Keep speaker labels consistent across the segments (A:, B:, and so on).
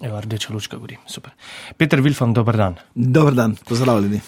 A: Evo, rdeča lučka gori, super. Peter Vilfan, dober dan.
B: Dober dan, pozdravljeni.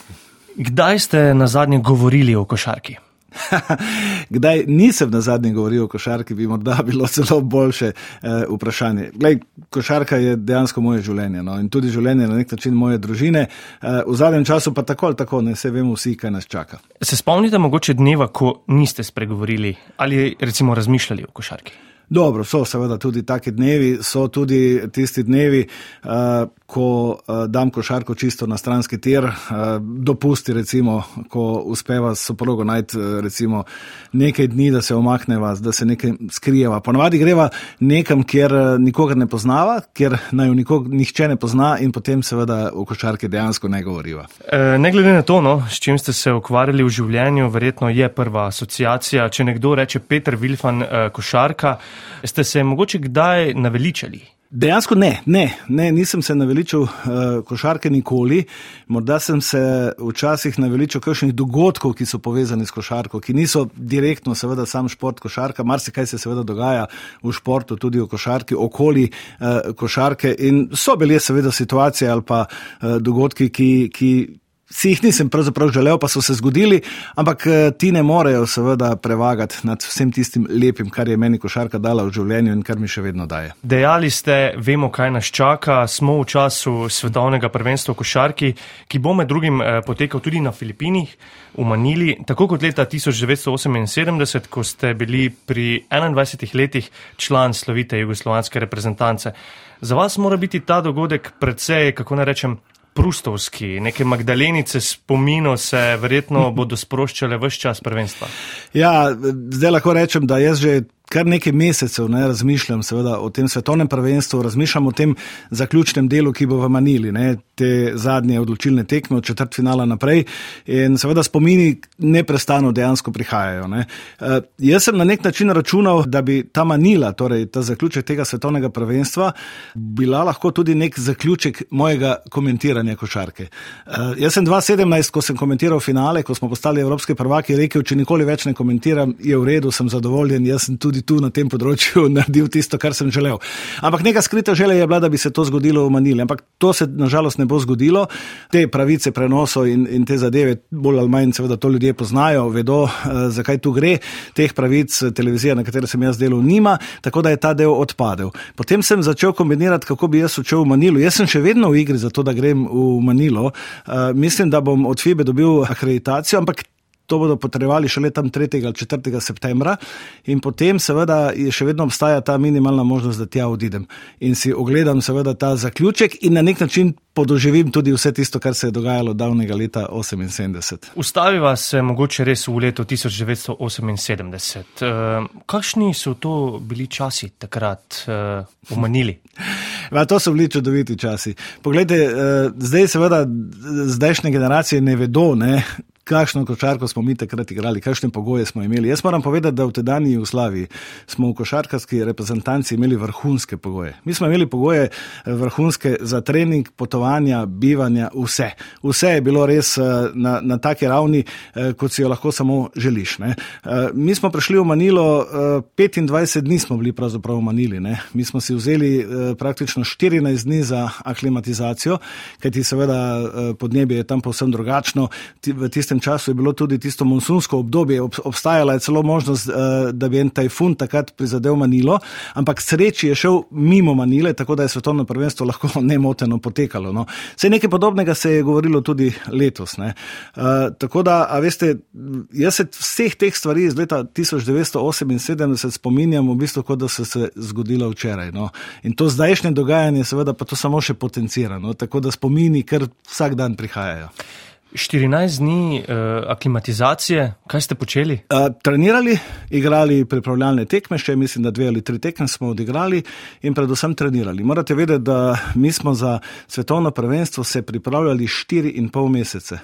A: Kdaj ste na zadnje govorili o košarki?
B: Kdaj nisem na zadnje govoril o košarki, bi morda bilo celo boljše eh, vprašanje. Glej, košarka je dejansko moje življenje no? in tudi življenje na nek način moje družine. Eh, v zadnjem času pa tako ali tako, ne se vemo vsi, kaj nas čaka.
A: Se spomnite mogoče dneva, ko niste spregovorili ali recimo razmišljali o košarki?
B: Dobro, so seveda tudi taki dnevi, so tudi tisti dnevi, uh, ko uh, dam košarko čisto na stranski tir, uh, dopusti recimo, ko uspeva s soprogo najti recimo nekaj dni, da se omakneva, da se nekaj skrijeva. Ponavadi greva nekam, kjer nikogar ne poznava, kjer naj nikog, nihče ne pozna in potem seveda o košarki dejansko ne govoriva.
A: E, ne glede na to, no, s čim ste se ukvarjali v življenju, verjetno je prva asociacija. Če nekdo reče Peter Vilfan, košarka, Ste se mogoče kdaj naveličali?
B: Dejansko ne, ne, ne nisem se naveličal uh, košarke nikoli. Morda sem se včasih naveličal kakšnih dogodkov, ki so povezani s košarko, ki niso direktno, seveda, sam šport košarka. Mar se kaj se seveda dogaja v športu, tudi v košarki, okoli uh, košarke. In so bile seveda situacije ali pa uh, dogodki, ki. ki si jih nisem pravzaprav želel, pa so se zgodili, ampak eh, ti ne morejo seveda prevagati nad vsem tistim lepim, kar je meni košarka dala v življenju in kar mi še vedno daje.
A: Dejali ste, vemo, kaj nas čaka, smo v času svetovnega prvenstva v košarki, ki bo med drugim eh, potekal tudi na Filipinih, v Manili, tako kot leta 1978, ko ste bili pri 21 letih član slovite jugoslovanske reprezentance. Za vas mora biti ta dogodek predvsej, kako naj rečem, prustovski, neke Magdalenice spomino se verjetno bodo sproščale vse čas prvenstva.
B: Ja, zdaj lahko rečem, da jaz že kar nekaj mesecev ne, razmišljam seveda, o tem svetovnem prvenstvu, razmišljam o tem zaključnem delu, ki bo v Manili, ne, te zadnje odločilne tekme od četrt finala naprej in seveda spomini neprestano dejansko prihajajo. Ne. E, jaz sem na nek način računal, da bi ta Manila, torej ta zaključek tega svetovnega prvenstva, bila lahko tudi nek zaključek mojega komentiranja košarke. E, jaz sem 2017, ko sem komentiral finale, ko smo postali evropski prvaki, rekel, če nikoli več ne komentiram, je v redu, sem zadovoljen, jaz sem tudi tudi tu na tem področju naredil tisto, kar sem želel. Ampak neka skrita želja je bila, da bi se to zgodilo v Manili. Ampak to se nažalost ne bo zgodilo. Te pravice prenosov in, in te zadeve, bolj ali manj, seveda to ljudje poznajo, vedo, uh, zakaj tu gre. Teh pravic televizija, na kateri sem jaz delal, nima, tako da je ta del odpadel. Potem sem začel kombinirati, kako bi jaz odšel v Manilo. Jaz sem še vedno v igri za to, da grem v Manilo. Uh, mislim, da bom od FIBE dobil akreditacijo, ampak to bodo potrebovali šele tam 3. ali 4. septembra, in potem, seveda, še vedno obstaja ta minimalna možnost, da tja odidem in si ogledam, seveda, ta zaključek in na nek način podoživim tudi vse tisto, kar se je dogajalo davnega leta 1978.
A: Ustaviva se mogoče res v letu 1978. Uh, eh, kakšni so to bili časi takrat v Manili?
B: Va, to so bili čudoviti časi. Poglejte, uh, zdaj seveda zdajšnje generacije ne vedo, ne, kakšno košarko smo mi takrat igrali, kakšne pogoje smo imeli. Jaz moram povedati, da v tedajni Jugoslaviji smo v košarkarski reprezentanci imeli vrhunske pogoje. Mi smo imeli pogoje eh, vrhunske za trening, potovanja, bivanja, vse. Vse je bilo res eh, na, na taki ravni, eh, kot si jo lahko samo želiš. Ne. Mi smo prišli v Manilo, 25 dni smo bili pravzaprav v Manili. Ne. Mi smo si vzeli praktično 14 dni za aklimatizacijo, kajti seveda podnebje je tam povsem drugačno. V tistem tistem času je bilo tudi tisto monsunsko obdobje, obstajala je celo možnost, eh, da bi en tajfun takrat prizadel Manilo, ampak sreči je šel mimo Manile, tako da je svetovno prvenstvo lahko nemoteno potekalo. No. Vse nekaj podobnega se je govorilo tudi letos. Ne. Uh, tako da, a veste, jaz se vseh teh stvari iz leta 1978 spominjam v bistvu, kot da so se zgodilo včeraj. No. In to zdajšnje dogajanje, seveda, pa to samo še potencira. No. Tako da spomini kar vsak dan prihajajo.
A: 14 dni uh, aklimatizacije, kaj ste počeli?
B: Uh, trenirali, igrali pripravljalne tekme, še mislim, da dve ali tri tekme smo odigrali in predvsem trenirali. Morate vedeti, da mi smo za svetovno prvenstvo se pripravljali štiri in pol mesece.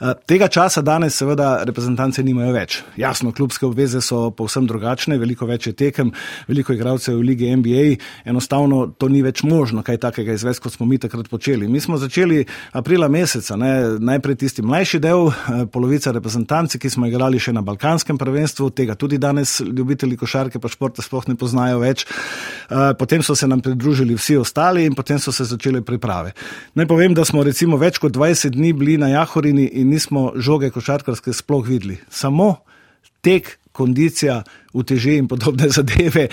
B: Uh, tega časa danes seveda reprezentance nimajo več. Jasno, klubske obveze so povsem drugačne, veliko več je tekem, veliko igralcev v lige NBA, enostavno to ni več možno kaj takega izvesti, kot smo mi takrat počeli. Mi smo začeli aprila meseca, ne, najprej tisti mlajši del, eh, polovica reprezentanci, ki smo igrali še na Balkanskem prvenstvu, tega tudi danes ljubitelji košarke pa športa sploh ne poznajo več. Eh, potem so se nam pridružili vsi ostali in potem so se začele priprave. Naj povem, da smo recimo več kot 20 dni bili na Jahorini in nismo žoge košarkarske sploh videli. Samo tek, kondicija, uteži in podobne zadeve.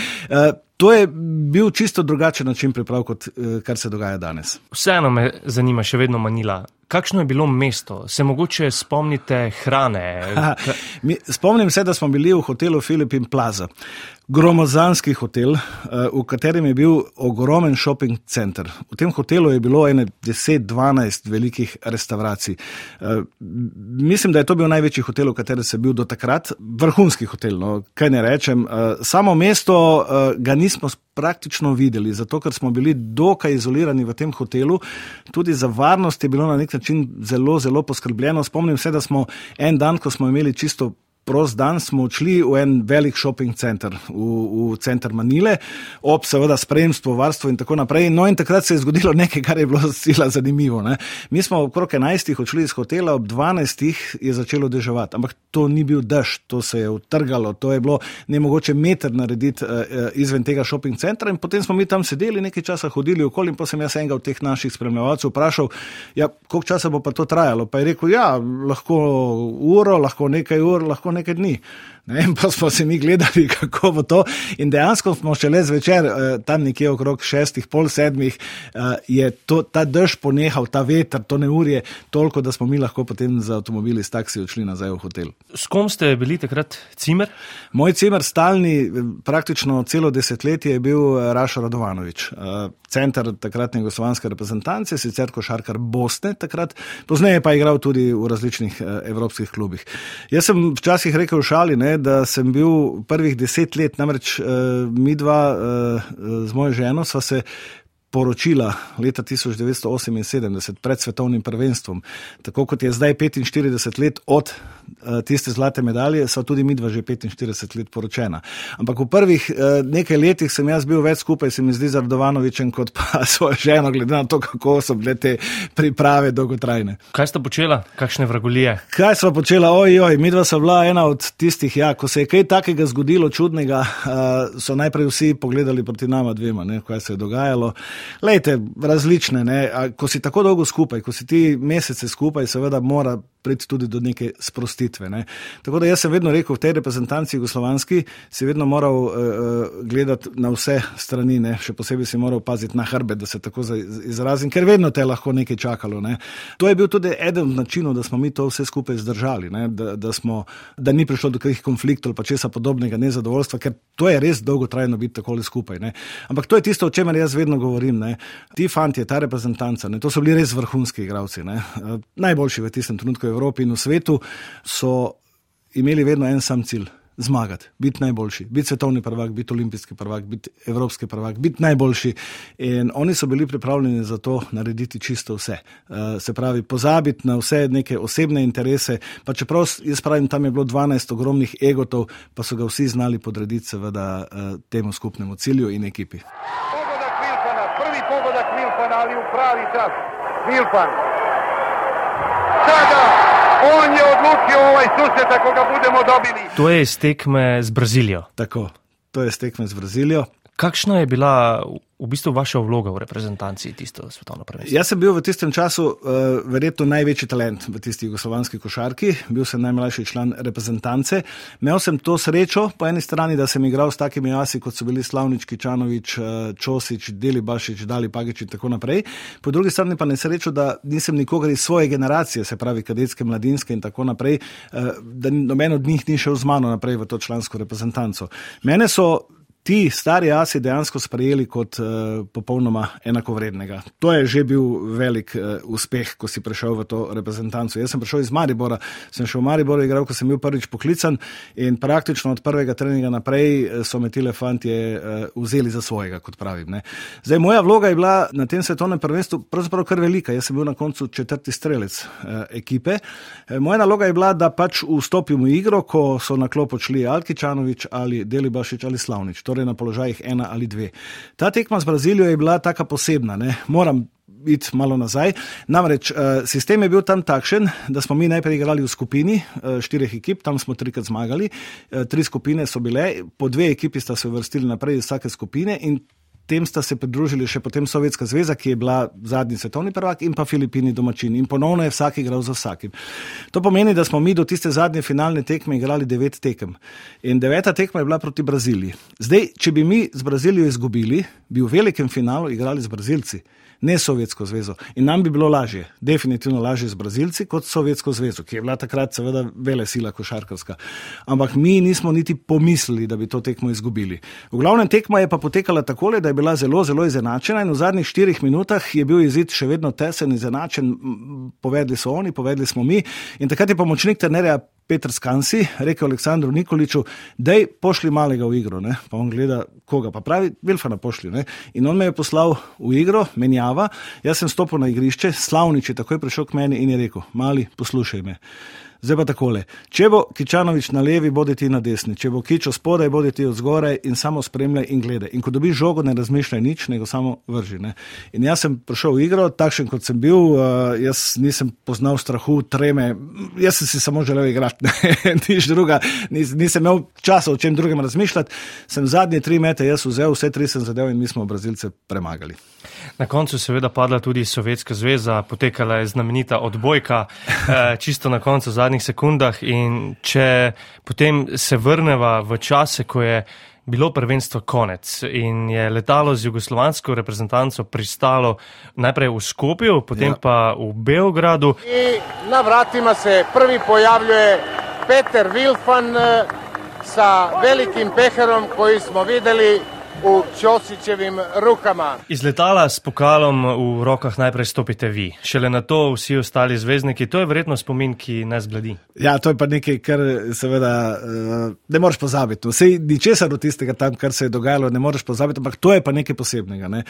B: To je bil čisto drugačen način priprav, kot eh, kar se dogaja danes.
A: Vseeno me zanima, še vedno Manila. Kakšno je bilo mesto? Se mogoče spomnite hrane?
B: Ha, mi, spomnim se, da smo bili v hotelu Filipin Plaza. Gromozanski hotel, eh, v katerem je bil ogromen shopping center. V tem hotelu je bilo ene 10-12 velikih restauracij. Eh, mislim, da je to bil največji hotel, v katerem sem bil do takrat. Vrhunski hotel, no, kaj ne rečem. Samo mesto ga ni nismo praktično videli, zato ker smo bili dokaj izolirani v tem hotelu. Tudi za varnost je bilo na nek način zelo, zelo poskrbljeno. Spomnim se, da smo en dan, ko smo imeli čisto prost dan smo odšli v en velik shopping center, v, v center Manile, ob seveda spremstvu, varstvu in tako naprej. No, in takrat se je zgodilo nekaj, kar je bilo zelo zanimivo. Ne. Mi smo okrog 11. odšli iz hotela, ob 12. je začelo deževati, ampak to ni bil dež, to se je utrgalo, to je bilo ne mogoče meter narediti uh, izven tega shopping centra. In potem smo mi tam sedeli, nekaj časa hodili okoli, in pa sem jaz enega od teh naših spremljevalcev vprašal, ja, koliko časa bo pa to trajalo. Pa je rekel, ja, lahko uro, lahko nekaj ur, lahko nekaj dni. Ne, pa smo se mi gledali, kako bo to. In dejansko smo šele zvečer, eh, tam nekje okrog šestih, pol sedmih, eh, je to, ta dež ponehal, ta veter, to neurje, toliko, da smo mi lahko potem z avtomobili s taksi odšli nazaj v hotel.
A: S kom ste bili takrat cimer?
B: Moj cimer, stalni, praktično celo desetletje, je bil eh, Rašo Radovanovič. Center takratne jugoslovanske reprezentance, sicer košarkar Bosne, takrat, pozneje pa je igral tudi v različnih evropskih klubih. Jaz sem včasih rekel v šali, ne, da sem bil prvih deset let, namreč uh, mi dva uh, z mojo ženo sva se poročila leta 1978 pred svetovnim prvenstvom. Tako kot je zdaj 45 let od tiste zlate medalje, so tudi mi dva že 45 let poročena. Ampak v prvih uh, nekaj letih sem jaz bil več skupaj, se mi zdi, z Ardovanovičem kot pa svojo ženo, glede na to, kako so bile te priprave dolgotrajne.
A: Kaj sta počela, kakšne vragolije?
B: Kaj sva počela, ojoj, mi dva sva bila ena od tistih, ja, ko se je kaj takega zgodilo čudnega, uh, so najprej vsi pogledali proti nama dvema, ne, kaj se je dogajalo. Lejte, različne. Ne? Ko si tako dolgo skupaj, ko si ti mesece skupaj, seveda mora priti tudi do neke sprostitve. Ne? Tako da jaz sem vedno rekel, v tej reprezentanci jugoslovanski si vedno moral uh, gledati na vse strani, ne? še posebej si moral paziti na hrbe, da se tako izrazim, ker vedno te lahko nekaj čakalo. Ne? To je bil tudi eden od načinov, da smo mi to vse skupaj zdržali, da, da, smo, da ni prišlo do kakih konfliktov ali česa podobnega, nezadovoljstva, ker to je res dolgotrajno biti tako skupaj. Ne? Ampak to je tisto, o čemer jaz vedno govorim. Ne? Ti fanti, ta reprezentanca, ne? to so bili res vrhunski igravci, najboljši v tistem trenutku. Evropi in v svetu, so imeli vedno en sam cilj. Zmagati, biti najboljši, biti svetovni prvak, biti olimpijski prvak, biti evropski prvak, biti najboljši. In oni so bili pripravljeni za to narediti čisto vse. Uh, se pravi, pozabiti na vse neke osebne interese. Pa čeprav jaz pravim, tam je bilo 12 ogromnih egotov, pa so ga vsi znali podrediti, seveda, uh, temu skupnemu cilju in ekipi. Pogodak Vilfana, prvi pogodak Vilfana ali v pravi čas. Vilfan.
A: Sada! On je odločil ovaj susret, ako ga budemo dobili. To je iz tekme z Brazilijo.
B: Tako, to je iz tekme z Brazilijo.
A: Kakšna je bila v bistvu vaša vloga v reprezentanci tisto svetovno prvenstvo?
B: Jaz sem bil v tistem času uh, verjetno največji talent v tisti jugoslovanski košarki, bil sem najmlajši član reprezentance. Imel sem to srečo po eni strani, da sem igral s takimi asi, kot so bili Slavnički, Čanovič, uh, Čosič, Deli Bašič, Dali Pagič in tako naprej. Po drugi strani pa nesrečo, da nisem nikogar iz svoje generacije, se pravi kadetske, mladinske in tako naprej, uh, da noben od njih ni šel z mano naprej v to člansko reprezentanco. Mene so ti stari asi dejansko sprejeli kot uh, popolnoma enakovrednega. To je že bil velik uh, uspeh, ko si prišel v to reprezentanco. Jaz sem prišel iz Maribora, sem šel v Maribor, igral, ko sem bil prvič poklican in praktično od prvega treninga naprej eh, so me ti elefanti uh, vzeli za svojega, kot pravim. Ne. Zdaj, moja vloga je bila na tem svetovnem prvenstvu pravzaprav kar velika. Jaz sem bil na koncu četrti strelec uh, ekipe. Moja naloga je bila, da pač vstopim v igro, ko so na klop odšli Alkičanovič ali Delibašič ali Slavnič. Torej torej na položajih ena ali dve. Ta tekma z Brazilijo je bila tako posebna. Ne? Moram iti malo nazaj. Namreč sistem je bil tam takšen, da smo mi najprej igrali v skupini štirih ekip, tam smo trikrat zmagali. Tri skupine so bile, po dve ekipi sta se uvrstili naprej iz vsake skupine in tem sta se pridružili še potem Sovjetska zveza, ki je bila zadnji svetovni prvak, in pa Filipini domačini. In ponovno je vsak igral za vsakim. To pomeni, da smo mi do tiste zadnje finalne tekme igrali devet tekem. In deveta tekma je bila proti Braziliji. Zdaj, če bi mi z Brazilijo izgubili, bi v velikem finalu igrali z Brazilci ne Sovjetsko zvezo. In nam bi bilo lažje, definitivno lažje z Brazilci kot Sovjetsko zvezo, ki je bila takrat seveda vele sila košarkarska. Ampak mi nismo niti pomislili, da bi to tekmo izgubili. V glavnem tekma je pa potekala takole, da je bila zelo, zelo izenačena in v zadnjih štirih minutah je bil izid še vedno tesen, izenačen. Povedali so oni, povedali smo mi. In takrat je pomočnik trenerja Petr Skansi rekel Aleksandru Nikoliču, da je pošli malega v igro. Ne? Pa on gleda, koga pa pravi, Vilfana pošli. Ne? In on me je poslal v igro, menjava. Jaz sem stopil na igrišče, slavnič je takoj prišel k meni in je rekel: Mali, poslušaj me. Zdaj pa takole. Če bo Kičanovič na levi, bodi ti na desni. Če bo Kičo spodaj, bodi ti od zgoraj in samo spremljaj in gledaj. In ko dobiš žogo, ne razmišljaj nič, nego samo vrži. Ne? In jaz sem prišel v igro, takšen kot sem bil, uh, jaz nisem poznal strahu, treme, jaz sem si samo želel igrati, nič druga, Nis, nisem imel časa o čem drugem razmišljati. Sem zadnje tri mete, jaz vzel, vse tri sem zadev in mi smo Brazilce premagali.
A: Na koncu seveda padla tudi Sovjetska zveza, potekala je znamenita odbojka, eh, čisto na koncu, v zadnjih sekundah. In če potem se vrneva v čase, ko je bilo prvenstvo konec in je letalo z jugoslovansko reprezentanco pristalo najprej v Skopju, potem ja. pa v Beogradu.
C: In na vratima se prvi pojavljuje Peter Vilfan eh, sa velikim peherom, koji smo videli v Čosičevim rokama.
A: Iz letala s pokalom v rokah najprej stopite vi, šele na to vsi ostali zvezdniki. To je verjetno spomin, ki nas bladi.
B: Ja, to je pa nekaj, kar seveda uh, ne moreš pozabiti. Vse ničesar od tistega tam, kar se je dogajalo, ne moreš pozabiti, ampak to je pa nekaj posebnega. Ne?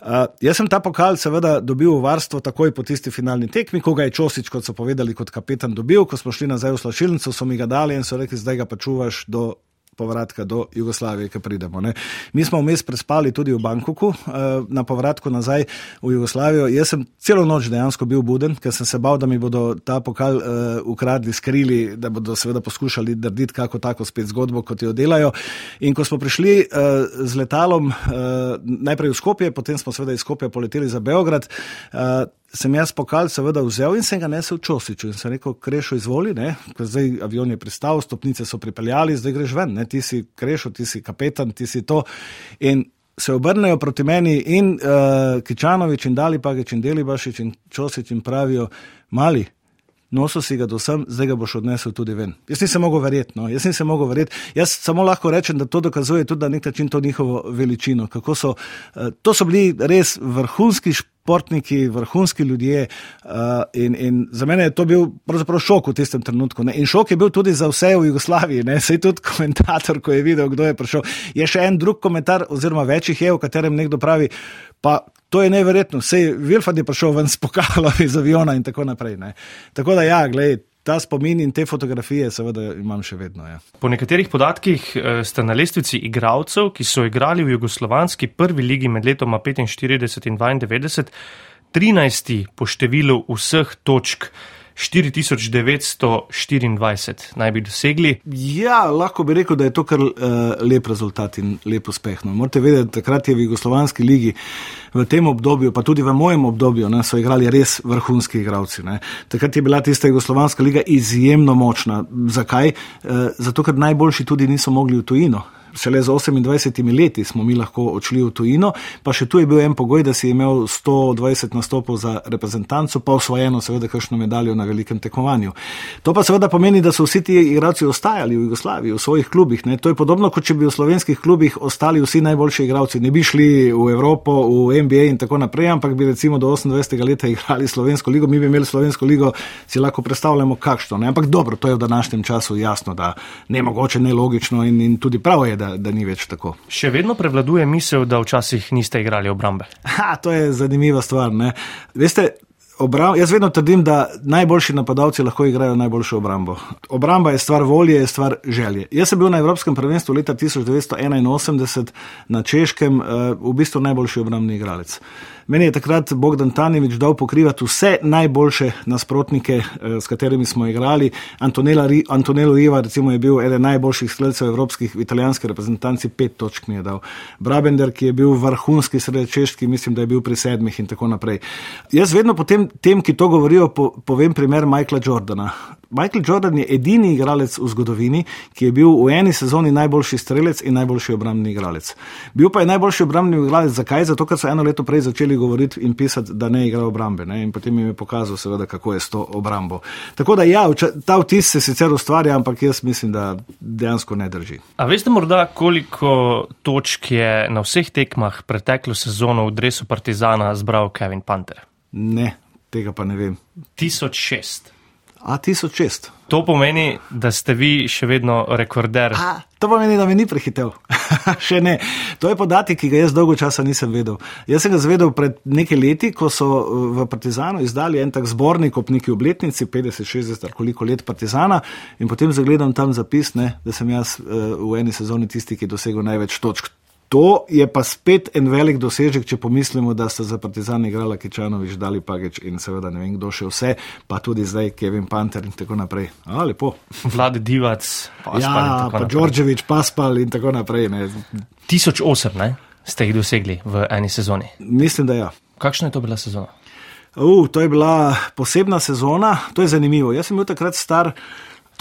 B: Uh, jaz sem ta pokal seveda dobil v varstvo takoj po tisti finalni tekmi, ko ga je Čosič, kot so povedali, kot kapetan dobil, ko smo šli nazaj v slašilnico, so mi ga dali in so rekli, zdaj ga pa čuvaš do povratka do Jugoslavije, ki pridemo. Ne. Mi smo vmes prespali tudi v Bangkoku, eh, na povratku nazaj v Jugoslavijo. Jaz sem celo noč dejansko bil buden, ker sem se bal, da mi bodo ta pokal uh, ukradli, skrili, da bodo seveda poskušali narediti kako tako spet zgodbo, kot jo delajo. In ko smo prišli uh, z letalom najprej v Skopje, potem smo seveda iz Skopja poleteli za Beograd. Sem jaz pokal seveda vzel in sem ga nesel v Čosiču in sem rekel, krešo izvoli, ne? ker zdaj avion je pristal, stopnice so pripeljali, zdaj greš ven, ne? ti si krešo, ti si kapetan, ti si to. In se obrnejo proti meni in uh, Kičanovič in Dali Pagič in Delibašič in Čosič in pravijo, mali, nosil si ga do sem, zdaj ga boš odnesel tudi ven. Jaz nisem mogel verjeti, no? jaz nisem mogel verjeti. Jaz samo lahko rečem, da to dokazuje tudi na nek način to njihovo veličino. So, uh, to so bili res vrhunski športniki, vrhunski ljudje uh, in, in za mene je to bil pravzaprav šok v tistem trenutku. Ne? In šok je bil tudi za vse v Jugoslaviji, ne? sej tudi komentator, ko je videl, kdo je prišel. Je še en drug komentar, oziroma večjih je, v katerem nekdo pravi, pa To je neverjetno, vse Vilfad je prišel ven s pokalom iz aviona in tako naprej. Ne. Tako da, ja, gledaj, ta spomin in te fotografije, seveda, imam še vedno. Ja.
A: Po nekaterih podatkih eh, ste na lestvici igralcev, ki so igrali v jugoslovanski prvi ligi med letoma 45 in 92, 13. po številu vseh točk. 4924 naj bi dosegli.
B: Ja, lahko bi rekel, da je to kar uh, lep rezultat in lep uspeh. No. Morate vedeti, takrat je v Jugoslovanski ligi v tem obdobju, pa tudi v mojem obdobju, ne, so igrali res vrhunski igralci. Ne. Takrat je bila tista Jugoslovanska liga izjemno močna. Zakaj? Uh, zato, ker najboljši tudi niso mogli v tujino šele z 28 leti smo mi lahko odšli v tujino, pa še tu je bil en pogoj, da si imel 120 nastopov za reprezentanco, pa osvojeno seveda kakšno medaljo na velikem tekmovanju. To pa seveda pomeni, da so vsi ti igralci ostajali v Jugoslaviji, v svojih klubih. Ne. To je podobno, kot če bi v slovenskih klubih ostali vsi najboljši igralci. Ne bi šli v Evropo, v NBA in tako naprej, ampak bi recimo do 28. leta igrali slovensko ligo, mi bi imeli slovensko ligo, si lahko predstavljamo kakšno. Ne. Ampak dobro, to je v današnjem času jasno, da ne mogoče, ne logično in, in tudi pravo je, da, da ni več tako.
A: Še vedno prevladuje misel, da včasih niste igrali obrambe.
B: Ha, to je zanimiva stvar. Ne? Veste, obram, jaz vedno trdim, da najboljši napadalci lahko igrajo najboljšo obrambo. Obramba je stvar volje, je stvar želje. Jaz sem bil na Evropskem prvenstvu leta 1981 na Češkem, eh, v bistvu najboljši obrambni igralec. Meni je takrat Bogdan Tanjevič dal pokrivati vse najboljše nasprotnike, eh, s katerimi smo igrali. Antonello Riva, recimo, je bil eden najboljših streljcev evropskih v italijanski reprezentanci, pet točk mi je dal. Brabender, ki je bil vrhunski sredečeški, mislim, da je bil pri sedmih in tako naprej. Jaz vedno potem tem, ki to govorijo, po, povem primer Michaela Jordana. Michael Jordan je edini igralec v zgodovini, ki je bil v eni sezoni najboljši strelec in najboljši obrambni igralec. Bil pa je najboljši obrambni igralec, zakaj? Zato, ker so eno leto prej začeli govoriti in pisati, da ne igra obrambe. Ne? In potem jim je pokazal, seveda, kako je s to obrambo. Tako da ja, ta vtis se sicer ustvarja, ampak jaz mislim, da dejansko ne drži.
A: A veste morda, koliko točk je na vseh tekmah preteklo sezono v dresu Partizana zbral Kevin Panter?
B: Ne, tega pa ne vem.
A: 1006.
B: A 1006.
A: To pomeni, da ste vi še vedno rekorder.
B: A, to pomeni, da me ni prehitev. še ne. To je podatek, ki ga jaz dolgo časa nisem vedel. Jaz sem ga zvedel pred nekaj leti, ko so uh, v Partizanu izdali en tak zbornik ob neki obletnici, 50-60 ali koliko let Partizana, in potem zagledam tam zapis, ne, da sem jaz uh, v eni sezoni tisti, ki je dosegel največ točk. To je pa spet en velik dosežek, če pomislimo, da sta za Partizan igrala Kičanovič, Dali Pagič in seveda ne vem, kdo še vse, pa tudi zdaj Kevin Panter in tako naprej. A, lepo.
A: Vlad Divac,
B: Paspal ja, pa Đorđevič, Paspal in tako naprej. Ne.
A: 1008 ne? ste jih dosegli v eni sezoni.
B: Mislim, da ja.
A: Kakšna je to bila sezona?
B: Uh, to je bila posebna sezona, to je zanimivo. Jaz sem bil takrat star.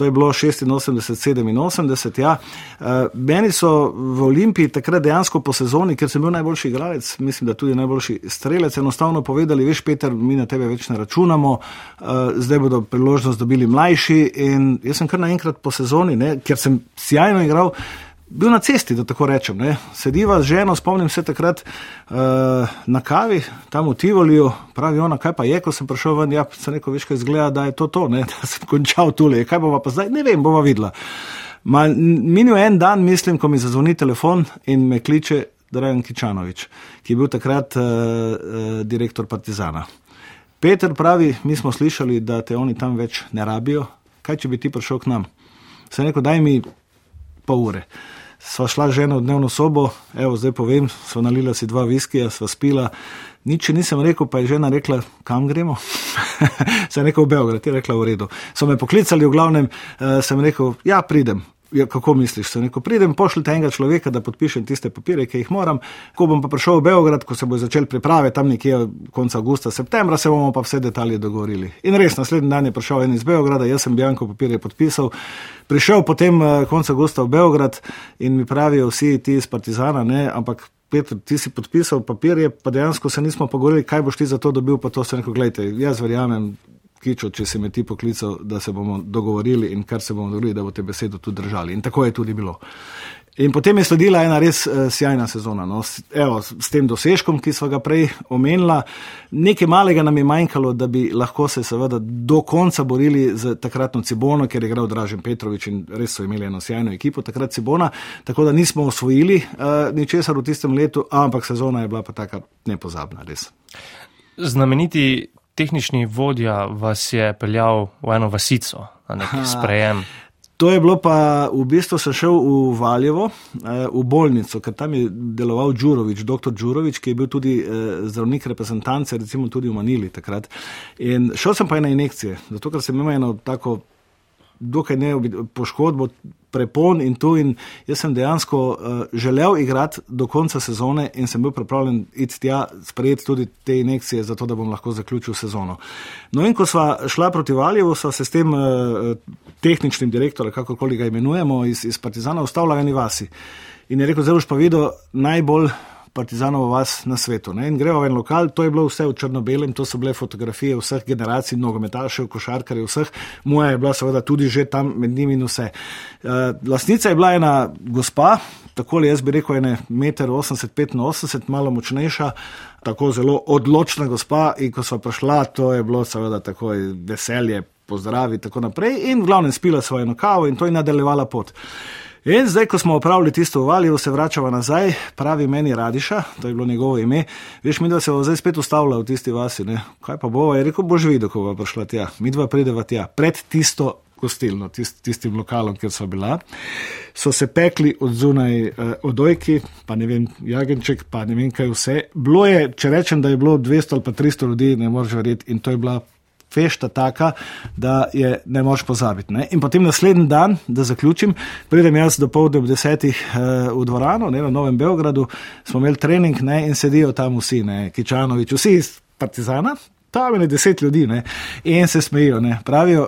B: To je bilo 86, 87. Ja. Uh, meni so v Olimpiji takrat dejansko po sezoni, ker sem bil najboljši igralec, mislim, da tudi najboljši strelec, enostavno povedali: Veš, Peter, mi na tebe več ne računamo, uh, zdaj bodo priložnost dobili mlajši. In jaz sem kar naenkrat po sezoni, ne, ker sem sjajno igral bil na cesti, da tako rečem. Ne. Sediva z ženo, spomnim se takrat uh, na kavi, tam v Tivoliju, pravi ona, kaj pa je, ko sem prišel ven, ja, se neko veš, kaj izgleda, da je to to, ne, da sem končal tule, kaj bova pa zdaj, ne vem, bova videla. Minil en dan, mislim, ko mi zazvoni telefon in me kliče Dragan Kičanovič, ki je bil takrat uh, uh, direktor Partizana. Peter pravi, mi smo slišali, da te oni tam več ne rabijo, kaj če bi ti prišel k nam? Sem rekel, daj mi pol ure. Sva šla že eno dnevno sobo, evo zdaj povem, sva nalila si dva viskija, sva spila. Nič nisem rekel, pa je žena rekla, kam gremo. sem rekel, v Beograd, je rekla, v redu. So me poklicali, v glavnem, uh, sem rekel, ja, pridem. Ja, kako misliš, se neko pridem, pošljite enega človeka, da podpišem tiste papire, ki jih moram. Ko bom pa prišel v Beograd, ko se bo začel priprave, tam nekje konca avgusta, septembra, se bomo pa vse detalje dogovorili. In res, naslednji dan je prišel en iz Beograda, jaz sem Bjanko papirje podpisal. Prišel potem eh, konca avgusta v Beograd in mi pravijo vsi ti iz Partizana, ne, ampak. Petr, ti si podpisal papirje, pa dejansko se nismo pogovorili, kaj boš ti za to dobil, pa to se neko, gledajte, jaz verjamem, Kičo, če si me ti poklical, da se bomo dogovorili in kar se bomo dogovorili, da boste besedo tudi držali. In tako je tudi bilo. In potem je sledila ena res uh, sjajna sezona. No. Evo, s tem dosežkom, ki smo ga prej omenila, nekaj malega nam je manjkalo, da bi lahko se seveda do konca borili z takratno Cibono, ker je igral Dražen Petrovič in res so imeli eno sjajno ekipo, takrat Cibona. Tako da nismo osvojili uh, ničesar v tistem letu, ampak sezona je bila pa taka nepozabna, res.
A: Znameniti tehnični vodja vas je peljal v eno vasico na nek sprejem.
B: To je bilo pa, v bistvu sem šel v Valjevo, eh, v bolnico, ker tam je deloval Đurovič, dr. Đurovič, ki je bil tudi eh, zdravnik reprezentance, recimo tudi v Manili takrat. In šel sem pa na injekcije, zato ker sem imel eno tako dokaj ne poškodbo, prepon in to. In jaz sem dejansko uh, želel igrati do konca sezone in sem bil pripravljen iti tja, sprejeti tudi te injekcije, zato da bom lahko zaključil sezono. No, in ko sva šla proti Valjevu, sva se s tem uh, tehničnim direktorjem, kakorkoli ga imenujemo, iz, iz Partizana, ustavila v eni vasi. In je rekel, zelo pa videl najbolj Partizanovo vas na svetu. Ne? In gremo v en lokal, to je bilo vse v črno-belem, to so bile fotografije vseh generacij, nogometašev, košarkarjev, vseh, moja je bila seveda tudi že tam med njimi in vse. Uh, lasnica je bila ena gospa, tako ali jaz bi rekel, ene 1,80 m, 85 malo močnejša. Tako zelo odločna gospa, in ko smo prišla, to je bilo seveda tako veselje, pozdravi in tako naprej. In v glavnem spila svojo kavo in to je nadaljevala pot. In zdaj, ko smo opravili tisto uvalijo, se vračamo nazaj, pravi meni Radiša, to je bilo njegovo ime. Veš, mi dva se bo zdaj spet ustavila v tisti vasi. Ne? Kaj pa bo, je rekel, boš videl, ko bo prišla tja. Mi dva prideva tja, pred tisto gostilno, tist, tistim lokalom, kjer so bila. So se pekli od zunaj uh, odojki, pa ne vem, jagenček, pa ne vem kaj vse. Bilo je, če rečem, da je bilo 200 ali pa 300 ljudi, ne moreš verjeti, in to je bila fešta taka, da je ne moš pozabiti. Ne? In potem naslednji dan, da zaključim, pridem jaz do povdne ob desetih uh, v dvorano, ne, v Novem Beogradu, smo imeli trening ne, in sedijo tam vsi, ne, Kičanovič, vsi iz Partizana, tam je deset ljudi ne, in se smejijo. Ne. Pravijo,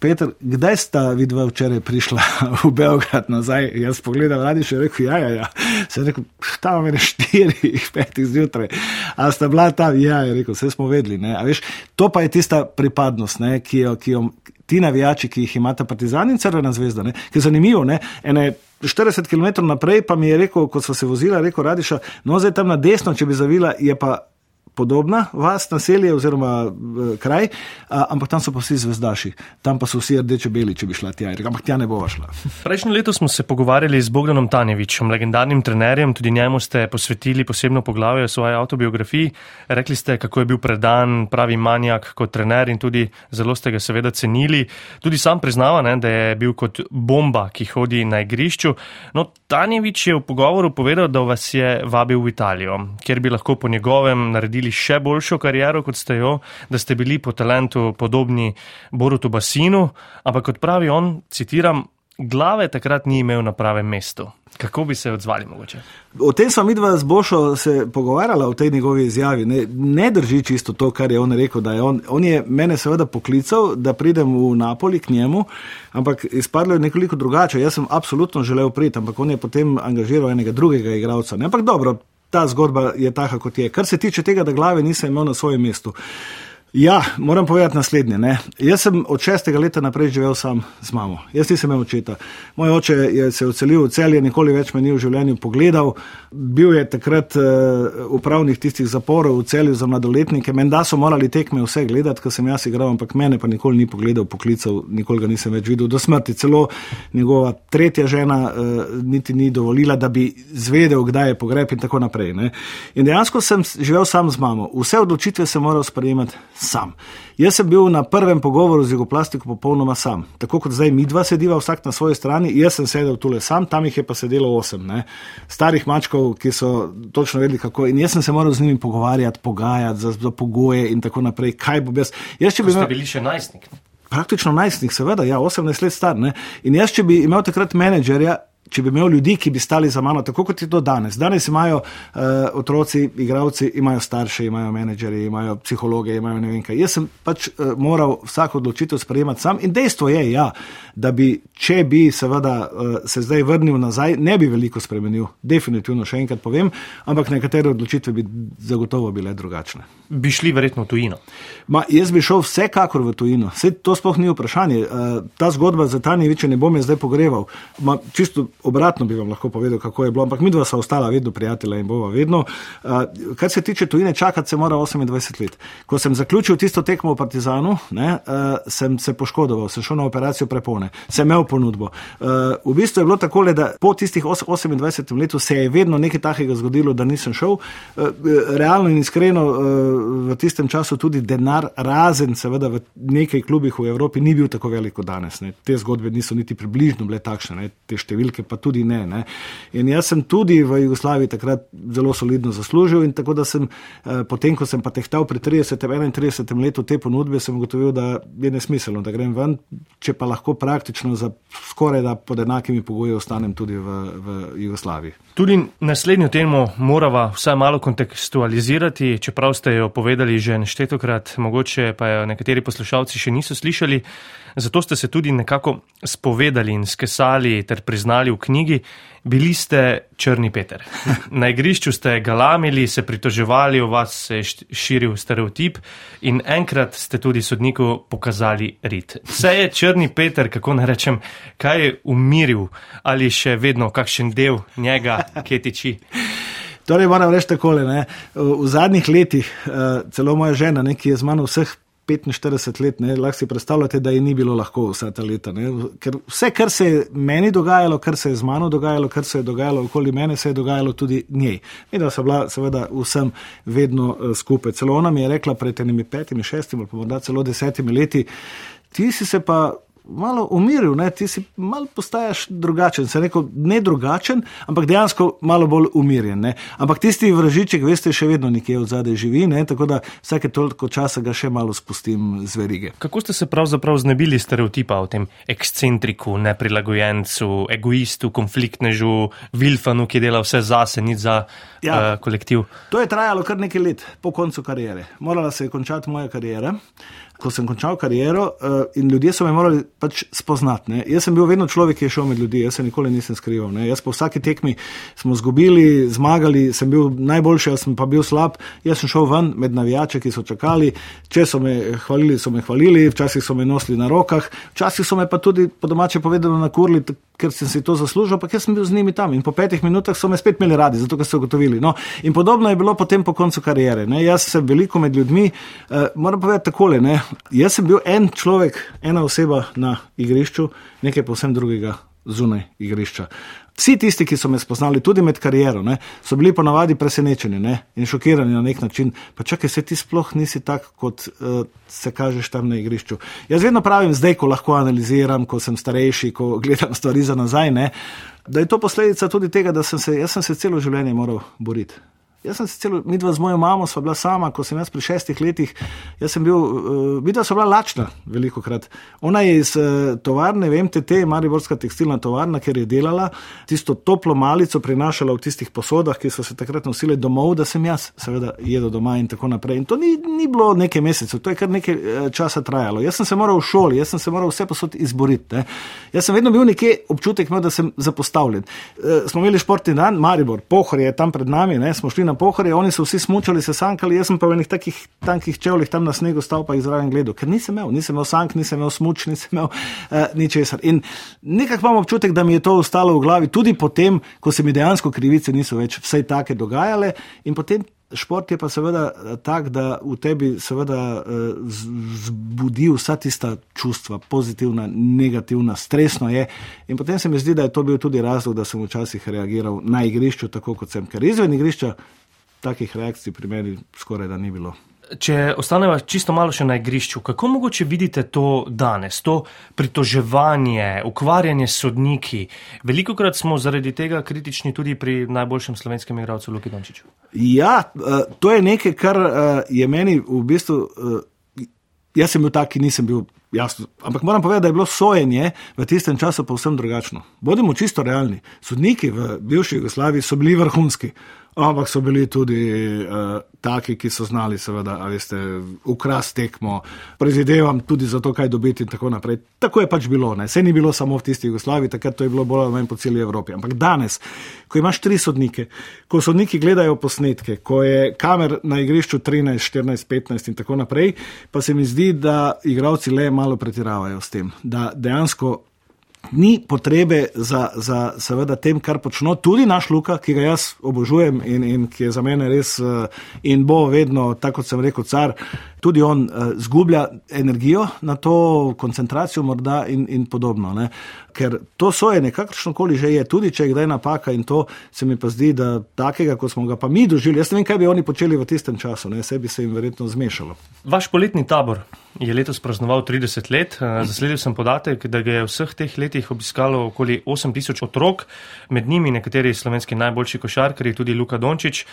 B: Peter, kdaj sta vidva včeraj prišla v Beograd nazaj? Jaz pogledam, radi še rekel, ja, ja, ja. Se je rekel, tam je štiri, petih zjutraj. A sta bila tam, ja, je rekel, vse smo vedeli. Veš, to pa je tista pripadnost, ne, ki, jo, ki jo ti navijači, ki jih imata partizani in crvena zvezda, ne, ki je zanimivo. Ne, ene, 40 km naprej pa mi je rekel, ko so se vozila, rekel Radiša, no zdaj tam na desno, če bi zavila, je pa podobna vas, naselje oziroma uh, kraj, uh, ampak tam so pa vsi zvezdaši, tam pa so vsi rdeče beli, če bi šla tja, ampak tja ne bo šla.
A: Prejšnje leto smo se pogovarjali z Bogdanom Tanjevičem, legendarnim trenerjem, tudi njemu ste posvetili posebno poglavje v svoji autobiografiji. Rekli ste, kako je bil predan, pravi manjak kot trener in tudi zelo ste ga seveda cenili. Tudi sam priznava, ne, da je bil kot bomba, ki hodi na igrišču. No, Tanjevič je v pogovoru povedal, da vas je vabil v Italijo, kjer bi lahko po njegovem naredili naredili še boljšo kariero, kot ste jo, da ste bili po talentu podobni Borutu Basinu, ampak kot pravi on, citiram, glave takrat ni imel na pravem mestu. Kako bi se odzvali mogoče?
B: O tem sem midva z Bošo se pogovarjala v tej njegovi izjavi. Ne, ne drži čisto to, kar je on rekel. Je on, on je mene seveda poklical, da pridem v Napoli k njemu, ampak izpadlo je nekoliko drugače. Jaz sem absolutno želel priti, ampak on je potem angažiral enega drugega igralca. Ne, ampak dobro, ta zgodba je taka, kot je. Kar se tiče tega, da glave nisem imel na svojem mestu. Ja, moram povedati naslednje. Ne. Jaz sem od šestega leta naprej živel sam z mamo. Jaz nisem imel očeta. Moj oče je se odselil v celje, nikoli več me ni v življenju pogledal. Bil je takrat uh, v pravnih tistih zaporov v celju za mladoletnike. Menda so morali tekme vse gledati, ker sem jaz igral, ampak mene pa nikoli ni pogledal, poklical, nikoli ga nisem več videl do smrti. Celo njegova tretja žena uh, niti ni dovolila, da bi zvedel, kdaj je pogreb in tako naprej. Ne. In dejansko sem živel sam z mamo. Vse odločitve sem moral sprejemati sam. Jaz sem bil na prvem pogovoru z jugoplastiko popolnoma sam. Tako kot zdaj mi dva sediva vsak na svoji strani, jaz sem sedel tule sam, tam jih je pa sedelo osem, ne? starih mačkov, ki so točno vedeli, kako. In jaz sem se moral z njimi pogovarjati, pogajati za, za pogoje in tako naprej. Kaj bo jaz?
A: jaz če bi imel... bili še najstnik.
B: Praktično najstnik, seveda, ja, 18 let star. Ne? In jaz, če bi imel takrat menedžerja, če bi imel ljudi, ki bi stali za mano, tako kot je to danes. Danes imajo uh, otroci, igravci, imajo starše, imajo menedžerje, imajo psihologe, imajo ne vem kaj. Jaz sem pač uh, moral vsako odločitev sprejemati sam in dejstvo je, ja, da bi, če bi seveda uh, se zdaj vrnil nazaj, ne bi veliko spremenil. Definitivno, še enkrat povem, ampak nekatere odločitve bi zagotovo bile drugačne.
A: Bi šli verjetno v tujino?
B: Ma, jaz bi šel vsekakor v tujino. Sej, to sploh ni vprašanje. Uh, ta zgodba za Tanjeviče ne bom jaz zdaj pogreval. Ma, čisto obratno bi vam lahko povedal, kako je bilo, ampak mi dva sta ostala vedno prijatelja in bova vedno. Uh, kar se tiče tujine, čakati se mora 28 let. Ko sem zaključil tisto tekmo v Partizanu, ne, uh, sem se poškodoval, sem šel na operacijo prepone, sem imel ponudbo. Uh, v bistvu je bilo tako, da po tistih 28 letu se je vedno nekaj takega zgodilo, da nisem šel. Uh, realno in iskreno uh, v tistem času tudi denar, razen seveda v nekaj klubih v Evropi, ni bil tako velik kot danes. Ne. Te zgodbe niso niti približno bile takšne, ne. te številke pa tudi ne, ne. In jaz sem tudi v Jugoslaviji takrat zelo solidno zaslužil in tako da sem, eh, potem ko sem pa tehtal pri 30-31 letu te ponudbe, sem ugotovil, da je nesmiselno, da grem ven, če pa lahko praktično za skoraj da pod enakimi pogoji ostanem tudi v, v Jugoslaviji.
A: Tudi naslednjo temo morava vsaj malo kontekstualizirati, čeprav ste jo povedali že neštetokrat, mogoče pa jo nekateri poslušalci še niso slišali. Zato ste se tudi nekako spovedali in skesali ter priznali v knjigi, bili ste črni Peter. Na igrišču ste galamili, se pritoževali, o vas se je širil stereotip in enkrat ste tudi sodniku pokazali rit. Vse je črni Peter, kako ne rečem, kaj je umiril ali še vedno kakšen del njega, ki tiči.
B: Torej, moram reči takole. Ne? V zadnjih letih, eh, celo moja žena, ne, ki je z mano vseh 45 let, ne, lahko si predstavljate, da je ni bilo lahko vse ta leta. Ker vse, kar se je meni dogajalo, kar se je z mano dogajalo, kar se je dogajalo okoli mene, se je dogajalo tudi njej. In da so bila seveda vsem vedno uh, skupaj. Celo ona mi je rekla pred enimi petimi, šestimi, pa morda celo desetimi leti, ti si se pa malo umiril, ne? ti si malo postaješ drugačen. Se rekel, ne drugačen, ampak dejansko malo bolj umirjen. Ne? Ampak tisti vražiček, veste, še vedno nekje od zadaj živi, ne? tako da vsake toliko časa ga še malo spustim z verige.
A: Kako ste se pravzaprav znebili stereotipa o tem ekscentriku, neprilagojencu, egoistu, konfliktnežu, vilfanu, ki dela vse zase, ni za ja, uh, kolektiv?
B: To je trajalo kar nekaj let po koncu karijere. Morala se je končati moja karijera ko sem končal kariero uh, in ljudje so me morali pač spoznati. Ne. Jaz sem bil vedno človek, ki je šel med ljudi, jaz se nikoli nisem skrival. Ne. Jaz po vsaki tekmi smo zgubili, zmagali, sem bil najboljši, jaz sem pa bil slab. Jaz sem šel ven med navijače, ki so čakali. Če so me hvalili, so me hvalili, včasih so me nosili na rokah, včasih so me pa tudi po domače povedali na kurli, ker sem si to zaslužil, ampak jaz sem bil z njimi tam in po petih minutah so me spet imeli radi, zato ker so ugotovili. No. In podobno je bilo potem po koncu karijere. Ne. Jaz sem veliko med ljudmi, uh, moram povedati takole. Ne. Jaz sem bil en človek, ena oseba na igrišču, nekaj povsem drugega zunaj igrišča. Vsi tisti, ki so me spoznali, tudi med kariero, ne, so bili ponavadi presenečeni ne, in šokirani na nek način. Pa čakaj, se ti sploh nisi tak, kot uh, se kažeš tam na igrišču. Jaz vedno pravim, zdaj, ko lahko analiziram, ko sem starejši, ko gledam stvari za nazaj, ne, da je to posledica tudi tega, da sem se, sem se celo življenje moral boriti. Jaz sem se celo, mi dva z mojo mamo sva bila sama, ko sem jaz pri šestih letih, jaz sem bil, uh, videla sva bila lačna veliko krat. Ona je iz uh, tovarne, vem, TT, Mariborska tekstilna tovarna, ker je delala, tisto toplo malico prinašala v tistih posodah, ki so se takrat nosile domov, da sem jaz seveda jedel doma in tako naprej. In to ni, ni bilo nekaj mesecev, to je kar nekaj uh, časa trajalo. Jaz sem se moral v šoli, jaz sem se moral vse posod izboriti. Ne. Jaz sem vedno bil nekje občutek, imel, da sem zapostavljen. Uh, smo imeli športni dan, Maribor, pohor je tam pred nami, ne, smo šli na pohore, oni so vsi smučali, se sankali, jaz sem pa v enih takih tankih čevljih tam na snegu stal pa jih zraven gledal, ker nisem imel, nisem imel sank, nisem imel smuč, nisem imel uh, ničesar. In nekako imam občutek, da mi je to ostalo v glavi, tudi potem, ko se mi dejansko krivice niso več vse take dogajale in potem. Šport je pa seveda eh, tak, da v tebi seveda zbudi vsa tista čustva, pozitivna, negativna, stresno je. In potem se mi zdi, da je to bil tudi razlog, da sem včasih reagiral na igrišču, tako kot sem. Ker izven igrišča takih reakcij pri meni skoraj da ni bilo.
A: Če ostaneva čisto malo še na igrišču, kako mogoče vidite to danes, to pritoževanje, ukvarjanje s sodniki? Veliko krat smo zaradi tega kritični tudi pri najboljšem slovenskem igralcu Luki Dončiću.
B: Ja, eh, to je nekaj, kar eh, je meni v bistvu. Eh, jaz sem bil tak, ki nisem bil jasno. Ampak moram povedati, da je bilo sojenje v tistem času povsem drugačno. Bodimo čisto realni. Sodniki v bivši Jugoslaviji so bili vrhunski ampak so bili tudi uh, taki, ki so znali, seveda, ali ste ukras tekmo, prezidevam tudi za to, kaj dobiti in tako naprej. Tako je pač bilo, ne. Vse ni bilo samo v tisti Jugoslaviji, takrat to je bilo bolj ali manj po celi Evropi. Ampak danes, ko imaš tri sodnike, ko sodniki gledajo posnetke, ko je kamer na igrišču 13, 14, 15 in tako naprej, pa se mi zdi, da igravci le malo pretiravajo s tem, da dejansko ni potrebe za, za seveda tem, kar počno tudi naš Luka, ki ga jaz obožujem in, in ki je za mene res eh, in bo vedno, tako kot sem rekel, car, tudi on uh, zgublja energijo na to koncentracijo morda in, in podobno. Ne? Ker to sojenje, kakršno koli že je, tudi če je kdaj napaka in to se mi pa zdi, da takega, kot smo ga pa mi doživeli, jaz ne vem, kaj bi oni počeli v tistem času, ne? vse bi se jim verjetno zmešalo.
A: Vaš poletni tabor je letos praznoval 30 let. Eh, zasledil sem podatek, da ga je vseh teh letih obiskalo okoli 8000 otrok, med njimi nekateri slovenski najboljši košarkari, tudi Luka Dončić.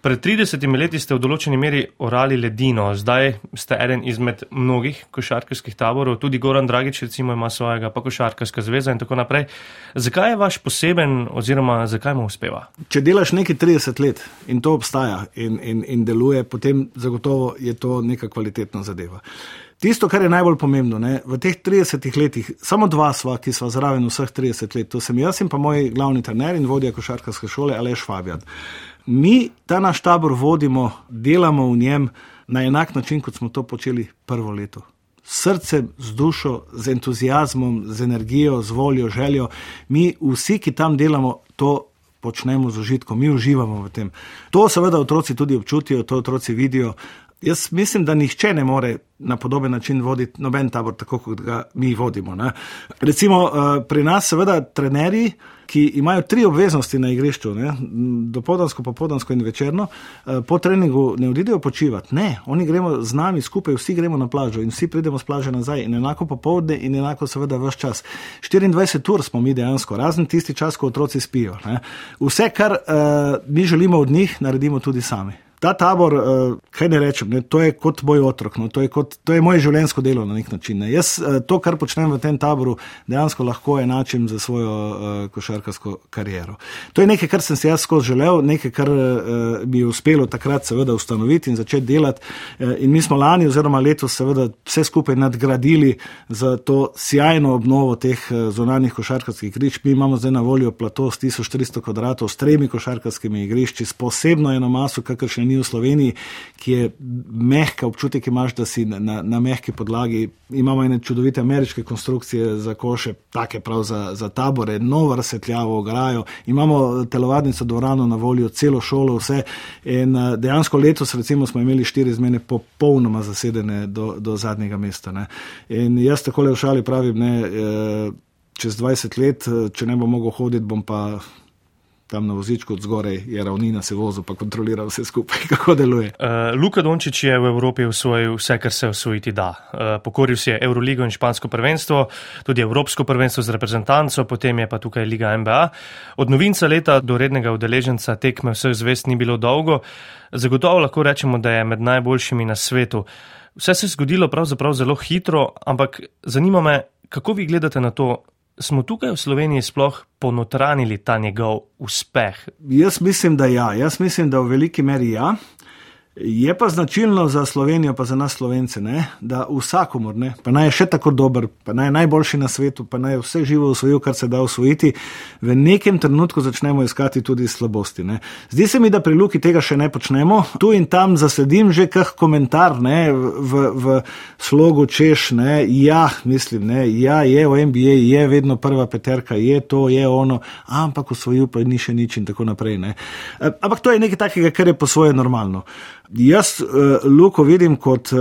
A: Pred 30 leti ste v določeni meri orali ledino, zdaj ste eden izmed mnogih košarkarskih taborov, tudi Goran Dragič, recimo, ima svojega, pa košarkarska zveza in tako naprej. Zakaj je vaš poseben oziroma zakaj mu uspeva?
B: Če delaš nekaj 30 let in to obstaja in, in, in deluje, potem zagotovo je to neka kvalitetna zadeva. Tisto, kar je najbolj pomembno, ne, v teh 30 letih, samo dva sva, ki sva zraven vseh 30 let, to sem jaz in pa moj glavni trener in vodja košarkarske šole Aleš Fabijan. Mi ta naš tabor vodimo, delamo v njem na enak način, kot smo to počeli prvo leto. Srce, z dušo, z entuzijazmom, z energijo, z voljo, željo. Mi vsi, ki tam delamo, to počnemo z užitkom, mi uživamo v tem. To seveda otroci tudi občutijo, to otroci vidijo. Jaz mislim, da nihče ne more na podoben način voditi noben tabor, tako kot ga mi vodimo. Ne. Recimo eh, pri nas, seveda, trenerji ki imajo tri obveznosti na igrišču, dopoldansko, popoldansko in večerno, eh, po treningu ne odidejo počivati. Ne, oni gremo z nami skupaj, vsi gremo na plažo in vsi pridemo z plaže nazaj in enako popovdne in enako seveda vse čas. 24 ur smo mi dejansko, razen tisti čas, ko otroci spijo. Ne. Vse, kar uh, mi želimo od njih, naredimo tudi sami ta tabor, uh, kaj ne rečem, ne, to je kot moj otrok, no, to, je kot, to je moje življenjsko delo na nek način. Ne. Jaz uh, to, kar počnem v tem taboru, dejansko lahko enačim za svojo uh, košarkarsko kariero. To je nekaj, kar sem si jaz skozi želel, nekaj, kar uh, bi uspelo takrat seveda ustanoviti in začeti delati. Uh, in mi smo lani oziroma letos seveda vse skupaj nadgradili za to sjajno obnovo teh uh, zonanih košarkarskih igrišč. Mi imamo zdaj na voljo plato s 1300 kvadratov, s tremi košarkarskimi igrišči, s posebno eno maso, kakršne ni mi v Sloveniji, ki je mehka, občutek imaš, da si na, na, na mehki podlagi. Imamo ene čudovite ameriške konstrukcije za koše, take prav za, za tabore, novo razsvetljavo, ograjo. Imamo telovadnico dvorano na voljo, celo šolo, vse. In eh, dejansko letos, recimo, smo imeli štiri zmene popolnoma zasedene do, do zadnjega mesta. Ne. In jaz tako le v šali pravim, ne, eh, čez 20 let, eh, če ne bom mogel hoditi, bom pa tam na vozičku od zgoraj je ravnina, se vozi, pa kontrolira vse skupaj, kako deluje.
A: Uh, Luka Dončić je v Evropi usvojil vse, kar se usvojiti da. Uh, pokoril si je Euroligo in špansko prvenstvo, tudi Evropsko prvenstvo z reprezentanco, potem je pa tukaj Liga NBA. Od novinca leta do rednega udeleženca tekme vseh zvest ni bilo dolgo. Zagotovo lahko rečemo, da je med najboljšimi na svetu. Vse se je zgodilo pravzaprav zelo hitro, ampak zanima me, kako vi gledate na to, smo tukaj v Sloveniji sploh ponotranili ta njegov uspeh?
B: Jaz mislim, da ja. Jaz mislim, da v veliki meri ja. Je pa značilno za Slovenijo, pa za nas Slovence, ne? da vsakomor, ne? pa naj je še tako dober, pa naj je najboljši na svetu, pa naj je vse živo usvojil, kar se da usvojiti, v nekem trenutku začnemo iskati tudi slabosti. Ne? Zdi se mi, da pri Luki tega še ne počnemo. Tu in tam zasledim že kak komentar ne? v, v slogu češ, ne? ja, mislim, ne? ja, je v NBA, je vedno prva peterka, je to, je ono, ampak usvojil pa ni še nič in tako naprej. Ne? Ampak to je nekaj takega, kar je po svoje normalno. Jaz uh, Luko vidim kot uh,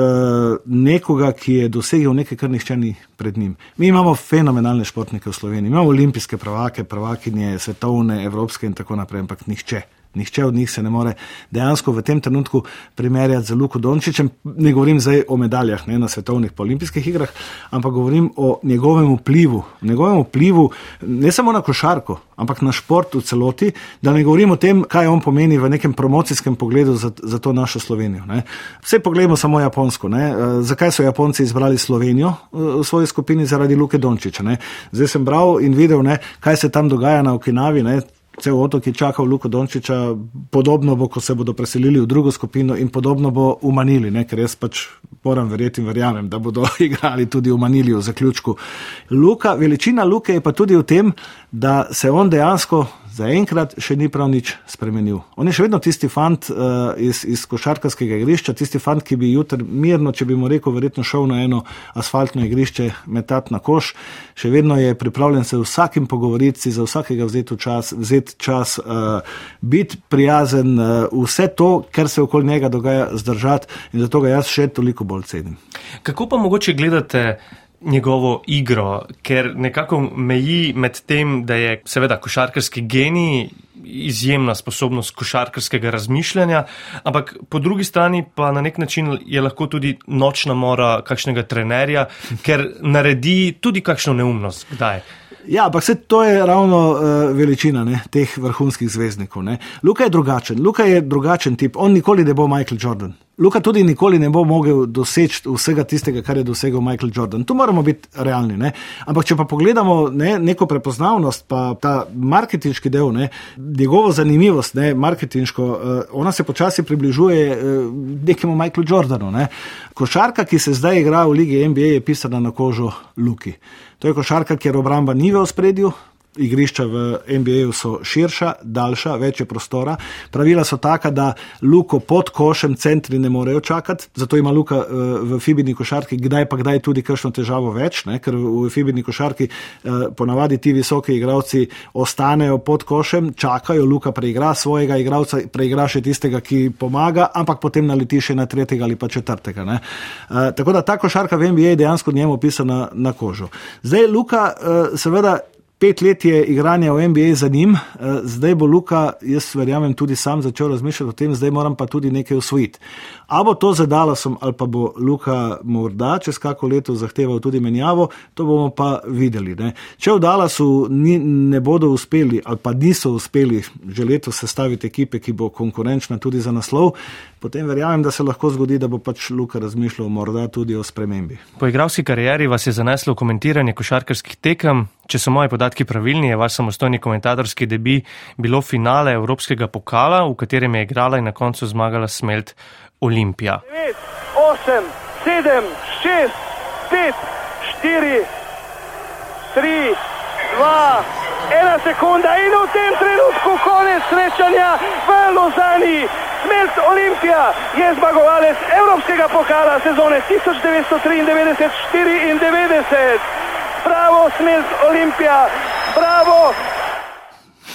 B: nekoga, ki je dosegel nekaj, kar nišče ni pred njim. Mi imamo fenomenalne športnike v Sloveniji, imamo olimpijske prvake, prvakinje, svetovne, evropske in tako naprej, ampak nihče. Nihče od njih se ne more dejansko v tem trenutku primerjati z Luko Dončičem. Ne govorim zdaj o medaljah ne, na svetovnih olimpijskih igrah, ampak govorim o njegovem vplivu. Njegovem vplivu ne samo na košarko, ampak na šport v celoti, da ne govorim o tem, kaj on pomeni v nekem promocijskem pogledu za, za to našo Slovenijo. Ne. Vse pogledamo samo Japonsko. Ne. E, zakaj so Japonci izbrali Slovenijo e, v svoji skupini? Zaradi Luke Dončiča. Ne. Zdaj sem bral in videl, ne, kaj se tam dogaja na Okinavi. Ne cel otok je čakal Luko Dončiča, podobno bo, ko se bodo preselili v drugo skupino in podobno bo v Manili, ne? ker jaz pač moram verjeti in verjamem, da bodo igrali tudi v Manili v zaključku. Luka, veličina Luke je pa tudi v tem, da se on dejansko zaenkrat še ni prav nič spremenil. On je še vedno tisti fant uh, iz, iz košarkarskega igrišča, tisti fant, ki bi jutri mirno, če bi mu rekel, verjetno šel na eno asfaltno igrišče metati na koš, še vedno je pripravljen se vsakim pogovoriti, za vsakega vzeti čas, vzeti čas uh, biti prijazen, uh, vse to, kar se okoli njega dogaja, zdržati in zato ga jaz še toliko bolj cenim.
A: Kako pa mogoče gledate? Njegovo igro, ker nekako meji med tem, da je seveda košarkarski genij, izjemna sposobnost košarkarskega razmišljanja, ampak po drugi strani pa na nek način je lahko tudi nočna mora kakšnega trenerja, ker naredi tudi kakšno neumnost. Kdaj?
B: Ja, ampak se to je ravno uh, veličina ne, teh vrhunskih zvezdnikov. Luka je drugačen, Luka je drugačen tip, on nikoli ne bo Michael Jordan. Luka tudi nikoli ne bo mogel doseči vsega tistega, kar je dosegel Michael Jordan. Tu moramo biti realni. Ne. Ampak, če pa pogledamo ne, neko prepoznavnost, pa ta marketinški del, ne, njegovo zanimivost, ne, marketinško, uh, ona se počasi približuje uh, nekemu Michaelu Jordanu. Ne. Košarka, ki se zdaj igra v Ligi NBA, je pisana na kožo Luki. To je košarka, kjer obramba ni v spredju, igrišča v NBA so širša, daljša, večje prostora. Pravila so taka, da luko pod košem centri ne morejo čakati, zato ima luka eh, v fibini košarki kdaj pa kdaj tudi kakšno težavo več, ne? ker v fibini košarki eh, ponavadi ti visoki igravci ostanejo pod košem, čakajo, luka preigra svojega igralca, preigra še tistega, ki pomaga, ampak potem naleti še na tretjega ali pa četrtega. Ne? Eh, tako da ta košarka v NBA je dejansko njemu pisana na kožo. Zdaj, Luka, seveda, pet let je igranja v NBA za njim, eh, zdaj bo Luka, jaz verjamem, tudi sam začel razmišljati o tem, zdaj moram pa tudi nekaj usvojiti. A bo to za Dallasom ali pa bo Luka morda čez kako leto zahteval tudi menjavo, to bomo pa videli. Ne. Če v Dallasu ni, ne bodo uspeli ali pa niso uspeli že leto sestaviti ekipe, ki bo konkurenčna tudi za naslov, potem verjamem, da se lahko zgodi, da bo pač Luka razmišljal morda tudi o spremembi.
A: Po igralski karieri vas je zaneslo komentiranje košarkarskih tekem. Če so moji podatki pravilni, je vaš samostojni komentatorski debi bilo finale Evropskega pokala, v katerem je igrala in na koncu zmagala smelt Olimpija.
D: 9, 8, 7, 6, 5, 4, 3, 2, 1 sekunda in v tem trenutku konec srečanja v Lozani. Smelt Olimpija je zmagovalec Evropskega pokala sezone 1993-94. Bravo, Smelt Olimpija, bravo!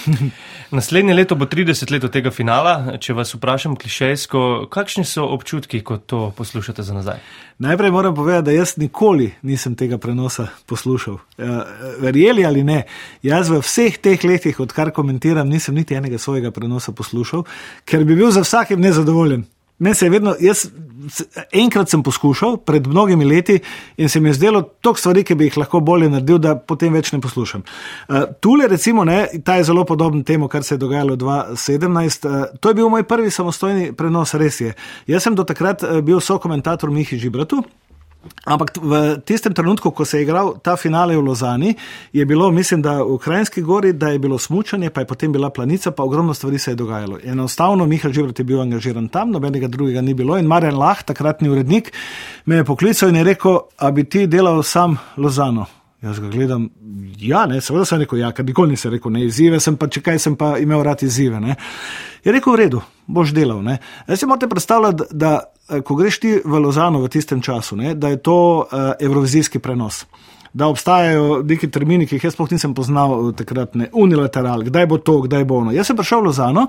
A: Naslednje leto bo 30 let od tega finala. Če vas vprašam klišejsko, kakšni so občutki, ko to poslušate za nazaj?
B: Najprej moram povedati, da jaz nikoli nisem tega prenosa poslušal. Ja, verjeli ali ne, jaz v vseh teh letih, odkar komentiram, nisem niti enega svojega prenosa poslušal, ker bi bil za vsakim nezadovoljen. Meni se je vedno, jaz enkrat sem poskušal, pred mnogimi leti, in se mi je zdelo toliko stvari, ki bi jih lahko bolje naredil, da potem več ne poslušam. Uh, tule, recimo, ne, ta je zelo podoben temu, kar se je dogajalo 2017. Uh, to je bil moj prvi samostojni prenos, res je. Jaz sem do takrat uh, bil sokomentator Mihi Žibratu. Ampak v tistem trenutku, ko se je igral ta finale v Lozani, je bilo, mislim, da v Krajinski gori, da je bilo smučanje, pa je potem bila planica, pa ogromno stvari se je dogajalo. Enostavno, Mihael Živrat je bil angažiran tam, nobenega drugega ni bilo in Marjan Lah, takratni urednik, me je poklical in je rekel, a bi ti delal sam Lozano. Jaz ga gledam, ja, ne, seveda sem rekel, ja, ker nikoli nisem rekel, ne, izzive sem pa, če kaj sem pa imel rad izzive. Ne. Je rekel, v redu, boš delal. Ne. Jaz si morate predstavljati, da Eh, ko greš ti v Lozano v tistem času, ne, da je to uh, evrovizijski prenos. Da obstajajo neki termini, ki jih jaz sploh nisem poznal eh, takrat, ne, unilateral, kdaj bo to, kdaj bo ono. Jaz sem prišel v Lozano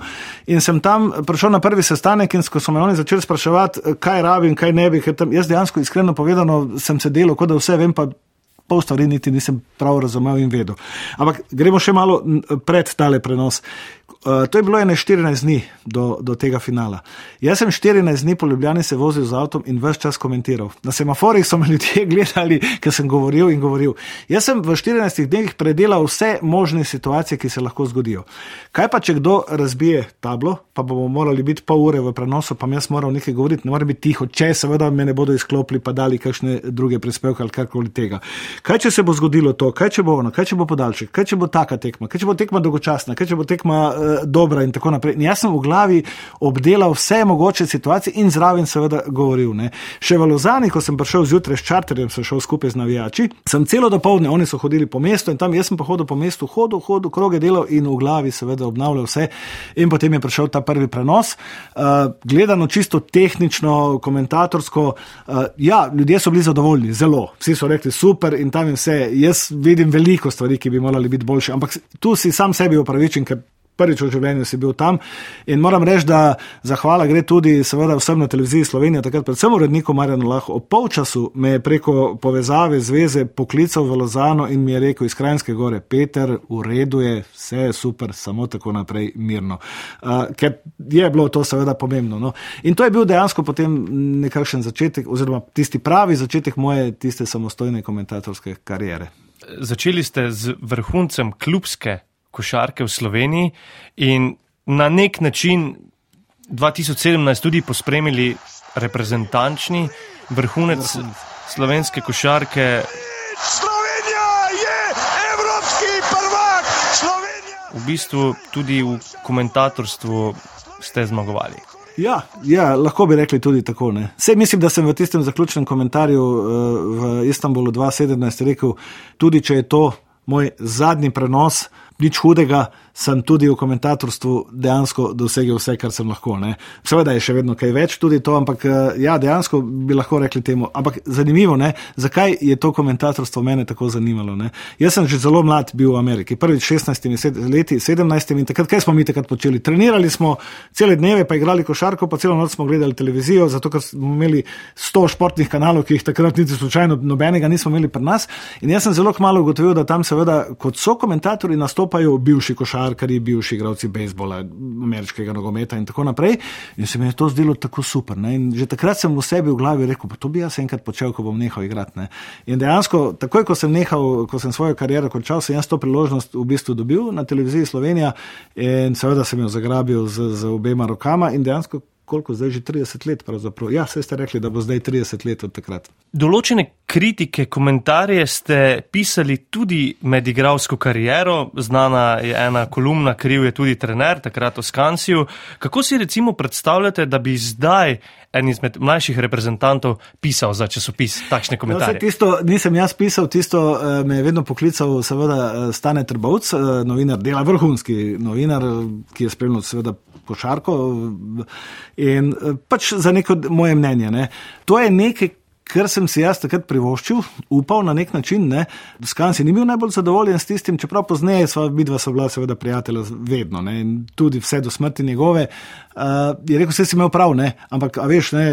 B: in sem tam prišel na prvi sestanek in ko so me oni začeli spraševati, kaj rabim, kaj ne bi, ker tam jaz dejansko iskreno povedano sem se delal, kot da vse vem, pa pol stvari niti nisem prav razumel in vedel. Ampak gremo še malo pred tale prenos. Uh, to je bilo 14 dni do, do tega finala. Jaz sem 14 dni po Ljubljani se vozil z avtom in vse čas komentiral. Na semaforih so me ljudje gledali, ker sem govoril in govoril. Jaz sem v 14 dneh predelal vse možne situacije, ki se lahko zgodijo. Kaj pa, če kdo razbije tablo, pa bomo morali biti pol ure v prenosu, pa jaz moram nekaj govoriti, ne morem biti tiho, če seveda me ne bodo izklopili, pa dali kakšne druge prispevke ali karkoli tega. Kaj če se bo zgodilo to, kaj če bo ono, kaj če bo podaljšek, kaj če bo taka tekma, kaj če bo tekma dolgočasna, kaj če bo tekma. Uh, dobra in tako naprej. In jaz sem v glavi obdelal vse mogoče situacije in zraven seveda govoril. Ne. Še v Lozani, ko sem prišel zjutraj s čarterjem, sem šel skupaj z navijači, sem celo dopoledne, oni so hodili po mestu in tam jaz sem pa hodil po mestu, hodil, hodil, kroge delal in v glavi seveda obnavljal vse. In potem je prišel ta prvi prenos. Uh, gledano čisto tehnično, komentatorsko, uh, ja, ljudje so bili zadovoljni, zelo. Vsi so rekli super in tam je vse. Jaz vidim veliko stvari, ki bi morali biti boljše, ampak tu si sam sebi upravičen, ker prvič v življenju si bil tam. In moram reči, da zahvala gre tudi seveda vsem na televiziji Slovenije, takrat predvsem uredniku Marjanu Lahu. O polčasu me je preko povezave zveze poklical v Lozano in mi je rekel iz Krajinske gore, Peter, v redu je, vse je super, samo tako naprej mirno. Uh, ker je bilo to seveda pomembno. No. In to je bil dejansko potem nekakšen začetek, oziroma tisti pravi začetek moje tiste samostojne komentatorske karijere.
A: Začeli ste z vrhuncem klubske košarke v Sloveniji in na nek način 2017 tudi pospremili reprezentančni vrhunec slovenske košarke.
E: Slovenija je evropski prvak! Slovenija!
A: V bistvu tudi v komentatorstvu ste zmagovali.
B: Ja, ja, lahko bi rekli tudi tako. Vse mislim, da sem v tistem zaključnem komentarju uh, v Istanbulu 2017 rekel, tudi če je to moj zadnji prenos, nič hudega, sem tudi v komentatorstvu dejansko dosegel vse, kar sem lahko. Ne. Seveda je še vedno kaj več tudi to, ampak eh, ja, dejansko bi lahko rekli temu. Ampak zanimivo, ne, zakaj je to komentatorstvo mene tako zanimalo. Ne. Jaz sem že zelo mlad bil v Ameriki, prvič 16 leti, 17 in takrat, kaj smo mi takrat počeli? Trenirali smo cele dneve, pa igrali košarko, pa celo noč smo gledali televizijo, zato ker smo imeli 100 športnih kanalov, ki jih takrat niti slučajno nobenega nismo imeli pri nas. In jaz sem zelo kmalo ugotovil, da tam seveda kot so komentatorji nastopajo bivši košarkari, bivši igralci bejzbola, ameriškega nogometa in tako naprej. In se mi je to zdelo tako super. Ne? In že takrat sem v sebi v glavi rekel, pa to bi jaz enkrat počel, ko bom nehal igrati. Ne? In dejansko, takoj ko sem nehal, ko sem svojo kariero končal, sem jaz to priložnost v bistvu dobil na televiziji Slovenija in seveda sem jo zagrabil z, z obema rokama in dejansko koliko zdaj že 30 let. Pravzaprav. Ja, vse ste rekli, da bo zdaj 30 let od takrat.
A: Določene kritike, komentarje ste pisali tudi med igralsko kariero. Znana je ena kolumna, kriv je tudi trener, takrat v Skansiju. Kako si recimo predstavljate, da bi zdaj en izmed mlajših reprezentantov pisal za časopis takšne no, komentarje?
B: No, tisto nisem jaz pisal, tisto uh, me je vedno poklical, seveda, uh, Stane Trbovc, uh, novinar, dela vrhunski novinar, ki je spremljal seveda košarko in eh, pač za neko moje mnenje. Ne. To je nekaj, kar sem si jaz takrat privoščil, upal na nek način. Ne. Skan si ni bil najbolj zadovoljen s tistim, čeprav pozneje sva vidva so bila seveda prijatelja vedno ne. in tudi vse do smrti njegove. Uh, je rekel, vse si imel prav, ne. ampak a veš, ne.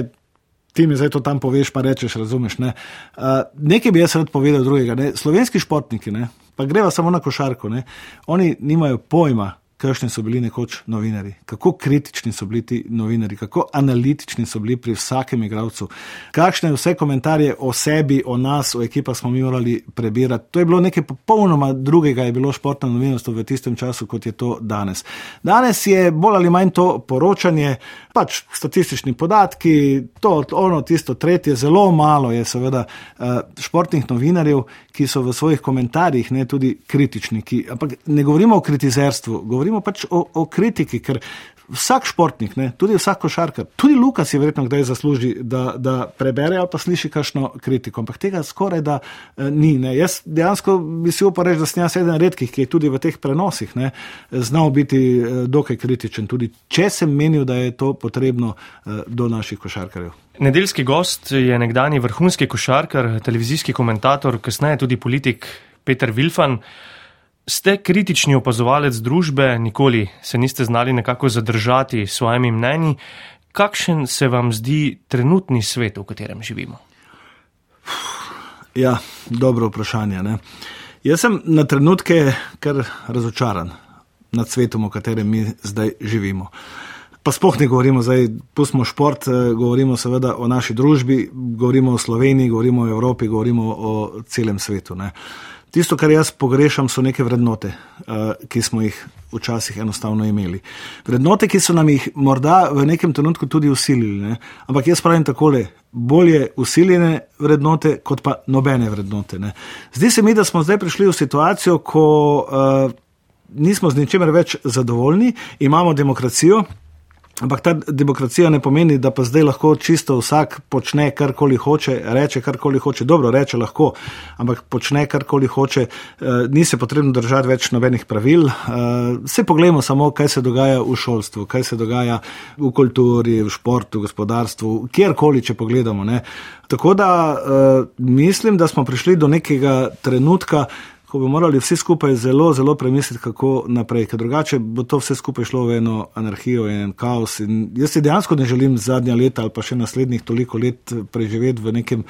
B: Ti mi zdaj to tam poveš, pa rečeš, razumeš. Ne? Uh, nekaj bi jaz rad povedal drugega. Ne? Slovenski športniki, ne? pa greva samo na košarko, ne? oni nimajo pojma, kakšni so bili nekoč novinari, kako kritični so bili ti novinari, kako analitični so bili pri vsakem igralcu, kakšne vse komentarje o sebi, o nas, o ekipa smo mi morali prebirati. To je bilo nekaj popolnoma drugega, je bilo športno novinarstvo v tistem času, kot je to danes. Danes je bolj ali manj to poročanje, pač statistični podatki, to, ono, tisto, tretje, zelo malo je seveda eh, športnih novinarjev, ki so v svojih komentarjih ne tudi kritični. Ki, ampak ne govorimo o kritizerstvu, govorimo pač o, o kritiki, vsak športnik, ne, tudi vsak košarkar, tudi Lukas je verjetno kdaj zasluži, da, da prebere ali pa sliši kakšno kritiko. Ampak tega skoraj da eh, ni. Ne. Jaz dejansko bi si upal reči, da sem jaz eden redkih, ki je tudi v teh prenosih ne, znal biti eh, dokaj kritičen, tudi če sem menil, da je to potrebno eh, do naših košarkarjev.
A: Nedeljski gost je nekdani vrhunski košarkar, televizijski komentator, kasneje tudi politik Peter Vilfan. Ste kritični opazovalec družbe, nikoli se niste znali nekako zadržati s svojimi mnenji. Kakšen se vam zdi trenutni svet, v katerem živimo?
B: Ja, dobro vprašanje. Ne? Jaz sem na trenutke kar razočaran nad svetom, v katerem mi zdaj živimo. Pa spoh ne govorimo zdaj, pustimo šport, eh, govorimo seveda o naši družbi, govorimo o Sloveniji, govorimo o Evropi, govorimo o celem svetu. Ne? Tisto, kar jaz pogrešam, so neke vrednote, uh, ki smo jih včasih enostavno imeli. Vrednote, ki so nam jih morda v nekem trenutku tudi usilili. Ne? Ampak jaz pravim takole: bolje usiljene vrednote, kot pa nobene vrednote. Ne? Zdi se mi, da smo zdaj prišli v situacijo, ko uh, nismo z ničemer več zadovoljni, imamo demokracijo. Ampak ta demokracija ne pomeni, da pa zdaj lahko čisto vsak počne karkoli hoče, reče karkoli hoče. Dobro, reče lahko, ampak počne karkoli hoče, eh, ni se potrebno držati več nobenih pravil. Vse eh, pogledamo samo, kaj se dogaja v šolstvu, kaj se dogaja v kulturi, v športu, v gospodarstvu, kjerkoli, če pogledamo. Ne. Tako da eh, mislim, da smo prišli do nekega trenutka, ko bi morali vsi skupaj zelo, zelo premisliti, kako naprej, ker drugače bo to vse skupaj šlo v eno anarhijo in en kaos. In jaz si dejansko ne želim zadnja leta ali pa še naslednjih toliko let preživeti v nekem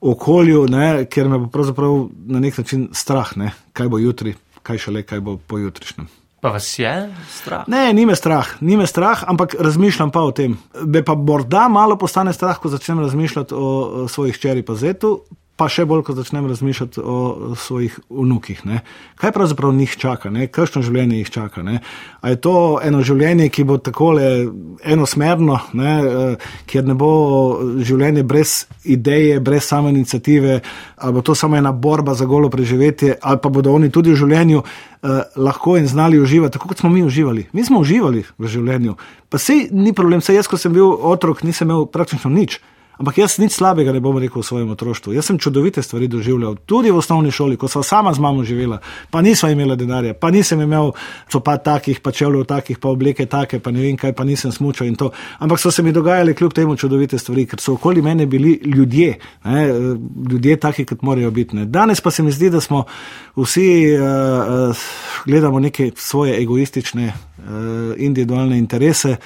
B: okolju, ne, ker me bo pravzaprav na nek način strah, ne, kaj bo jutri, kaj šele, kaj bo pojutrišnjem.
A: Pa vas je strah?
B: Ne, ni me strah, ni me strah, ampak razmišljam pa o tem. Me pa morda malo postane strah, ko začnem razmišljati o, o svojih čeri pa zetu, pa še bolj, ko začnem razmišljati o svojih vnukih. Ne? Kaj pravzaprav njih čaka, kakšno življenje jih čaka? Ne? A je to eno življenje, ki bo tako enosmerno, ne? Eh, kjer ne bo življenje brez ideje, brez same inicijative, ali bo to samo ena borba za golo preživetje, ali pa bodo oni tudi v življenju eh, lahko in znali uživati, tako kot smo mi uživali. Mi smo uživali v življenju. Pa sej ni problem, sej jaz, ko sem bil otrok, nisem imel praktično nič Ampak jaz nič slabega ne bom rekel v svojem otroštvu. Jaz sem čudovite stvari doživljal, tudi v osnovni šoli, ko sva sama z mamo živela, pa nisva imela denarja, pa nisem imel copat takih, pa čevljev takih, pa obleke take, pa ne vem kaj, pa nisem smučal in to. Ampak so se mi dogajale kljub temu čudovite stvari, ker so okoli mene bili ljudje, ne, ljudje taki, kot morajo biti. Ne. Danes pa se mi zdi, da smo vsi uh, uh, gledamo neke svoje egoistične, uh, individualne interese.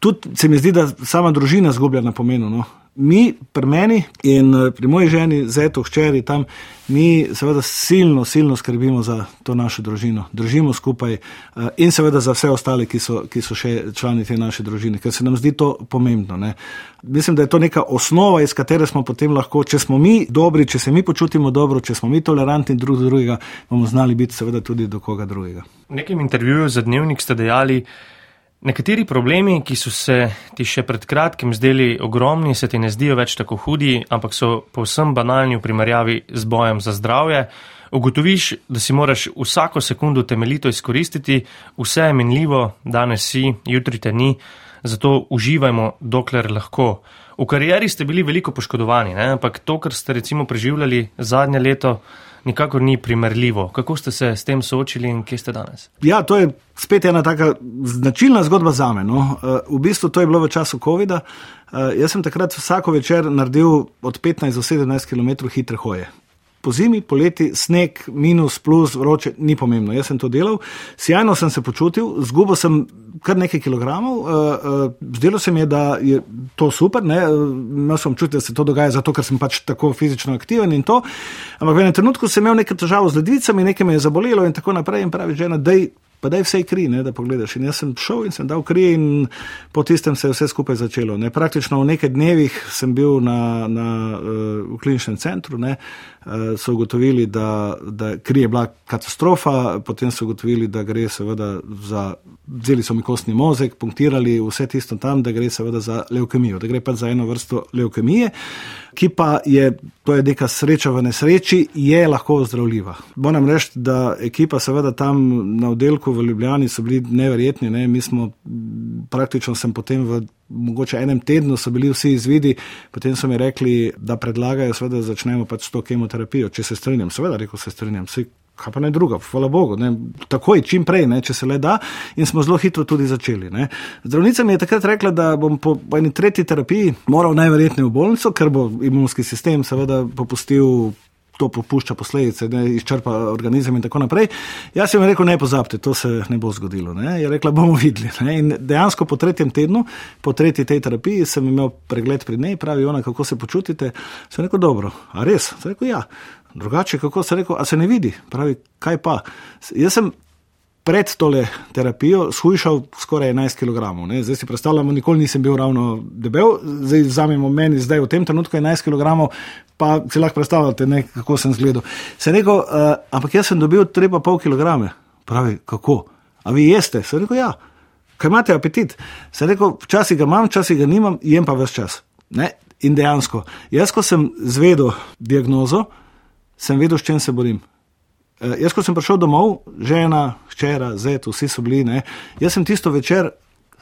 B: Tudi se mi zdi, da sama družina zgublja na pomenu. No mi, pri meni in eh, pri moji ženi, zeto, hčeri tam, mi seveda silno, silno skrbimo za to našo družino, držimo skupaj eh, in seveda za vse ostale, ki so, ki so še člani te naše družine, ker se nam zdi to pomembno. Ne. Mislim, da je to neka osnova, iz katere smo potem lahko, če smo mi dobri, če se mi počutimo dobro, če smo mi tolerantni drug do drugega, bomo znali biti seveda tudi do koga drugega.
A: V nekem intervjuju za dnevnik ste dejali, Nekateri problemi, ki so se ti še pred kratkim zdeli ogromni, se ti ne zdijo več tako hudi, ampak so povsem banalni v primerjavi z bojem za zdravje. Ugotoviš, da si moraš vsako sekundo temeljito izkoristiti, vse je minljivo, danes si, jutri te ni, zato uživajmo, dokler lahko. V karieri ste bili veliko poškodovani, ne? ampak to, kar ste recimo preživljali zadnje leto, nikakor ni primerljivo. Kako ste se s tem soočili in kje ste danes?
B: Ja, to je spet ena taka značilna zgodba za me. No. Eh, v bistvu to je bilo v času COVID-a. Eh, jaz sem takrat vsako večer naredil od 15 do 17 km hitre hoje po zimi, poleti, sneg, minus, plus, vroče, ni pomembno. Jaz sem to delal, sjajno sem se počutil, zgubil sem kar nekaj kilogramov, uh, uh, zdelo se mi je, da je to super, ne, imel sem čutil, da se to dogaja zato, ker sem pač tako fizično aktiven in to. Ampak v enem trenutku sem imel nekaj težav z ledvicami, nekaj me je zabolelo in tako naprej in pravi žena, dej pa da je vse kri, ne, da pogledaš. In jaz sem šel in sem dal kri, in po tistem se je vse skupaj začelo. Ne. Praktično v nekaj dnevih sem bil na, na, uh, kliničnem centru, ne, so ugotovili, da, da kri je bila katastrofa, potem so ugotovili, da gre seveda za, vzeli so mi kostni mozek, punktirali vse tisto tam, da gre seveda za leukemijo, da gre pa za eno vrsto leukemije. Ki pa je, to je neka sreča v nesreči, je lahko ozdravljiva. Moram reči, da ekipa, seveda tam na oddelku v Ljubljani so bili neverjetni. Ne? Mi smo praktično sem potem v mogoče enem tednu so bili vsi izvidi, potem so mi rekli, da predlagajo, da začnemo pač s to kemoterapijo. Če se strinjam, seveda, rekel se strinjam. Vsi, kaj pa ne druga, hvala Bogu, ne, takoj, čim prej, ne, če se le da, in smo zelo hitro tudi začeli. Ne. Zdravnica mi je takrat rekla, da bom po eni tretji terapiji moral najverjetneje v bolnico, ker bo imunski sistem seveda popustil. To popušča posledice, ne, izčrpa organizem in tako naprej. Jaz sem rekel, ne pozabite, to se ne bo zgodilo. Ne. Je rekla, bomo videli. Ne. In dejansko po tretjem tednu, po tretji tej terapiji, sem imel pregled pri njej, pravi ona, kako se počutite. Sem rekel, dobro, a res? Sem rekel, ja. Drugače, kako se reko, a se ne vidi, pravi, kaj pa. Jaz sem pred tole terapijo shujšal skoraj 11 kg. Ne? Zdaj si predstavljamo, nikoli nisem bil ravno debel, zdaj vzamemo meni, zdaj v tem trenutku 11 kg, pa si lahko predstavljate, ne, kako sem zgledal. Se rekel, uh, ampak jaz sem dobil 3,5 kg. Pravi, kako? A vi jeste? Se rekel, ja. Kaj imate apetit? Se rekel, včasih ga imam, včasih ga nimam, jem pa več čas. Ne? In dejansko, jaz, ko sem zvedel diagnozo, sem vedel, s čim se borim. E, jaz, ko sem prišel domov, žena, hčera, zet, vsi so bili, ne, jaz sem tisto večer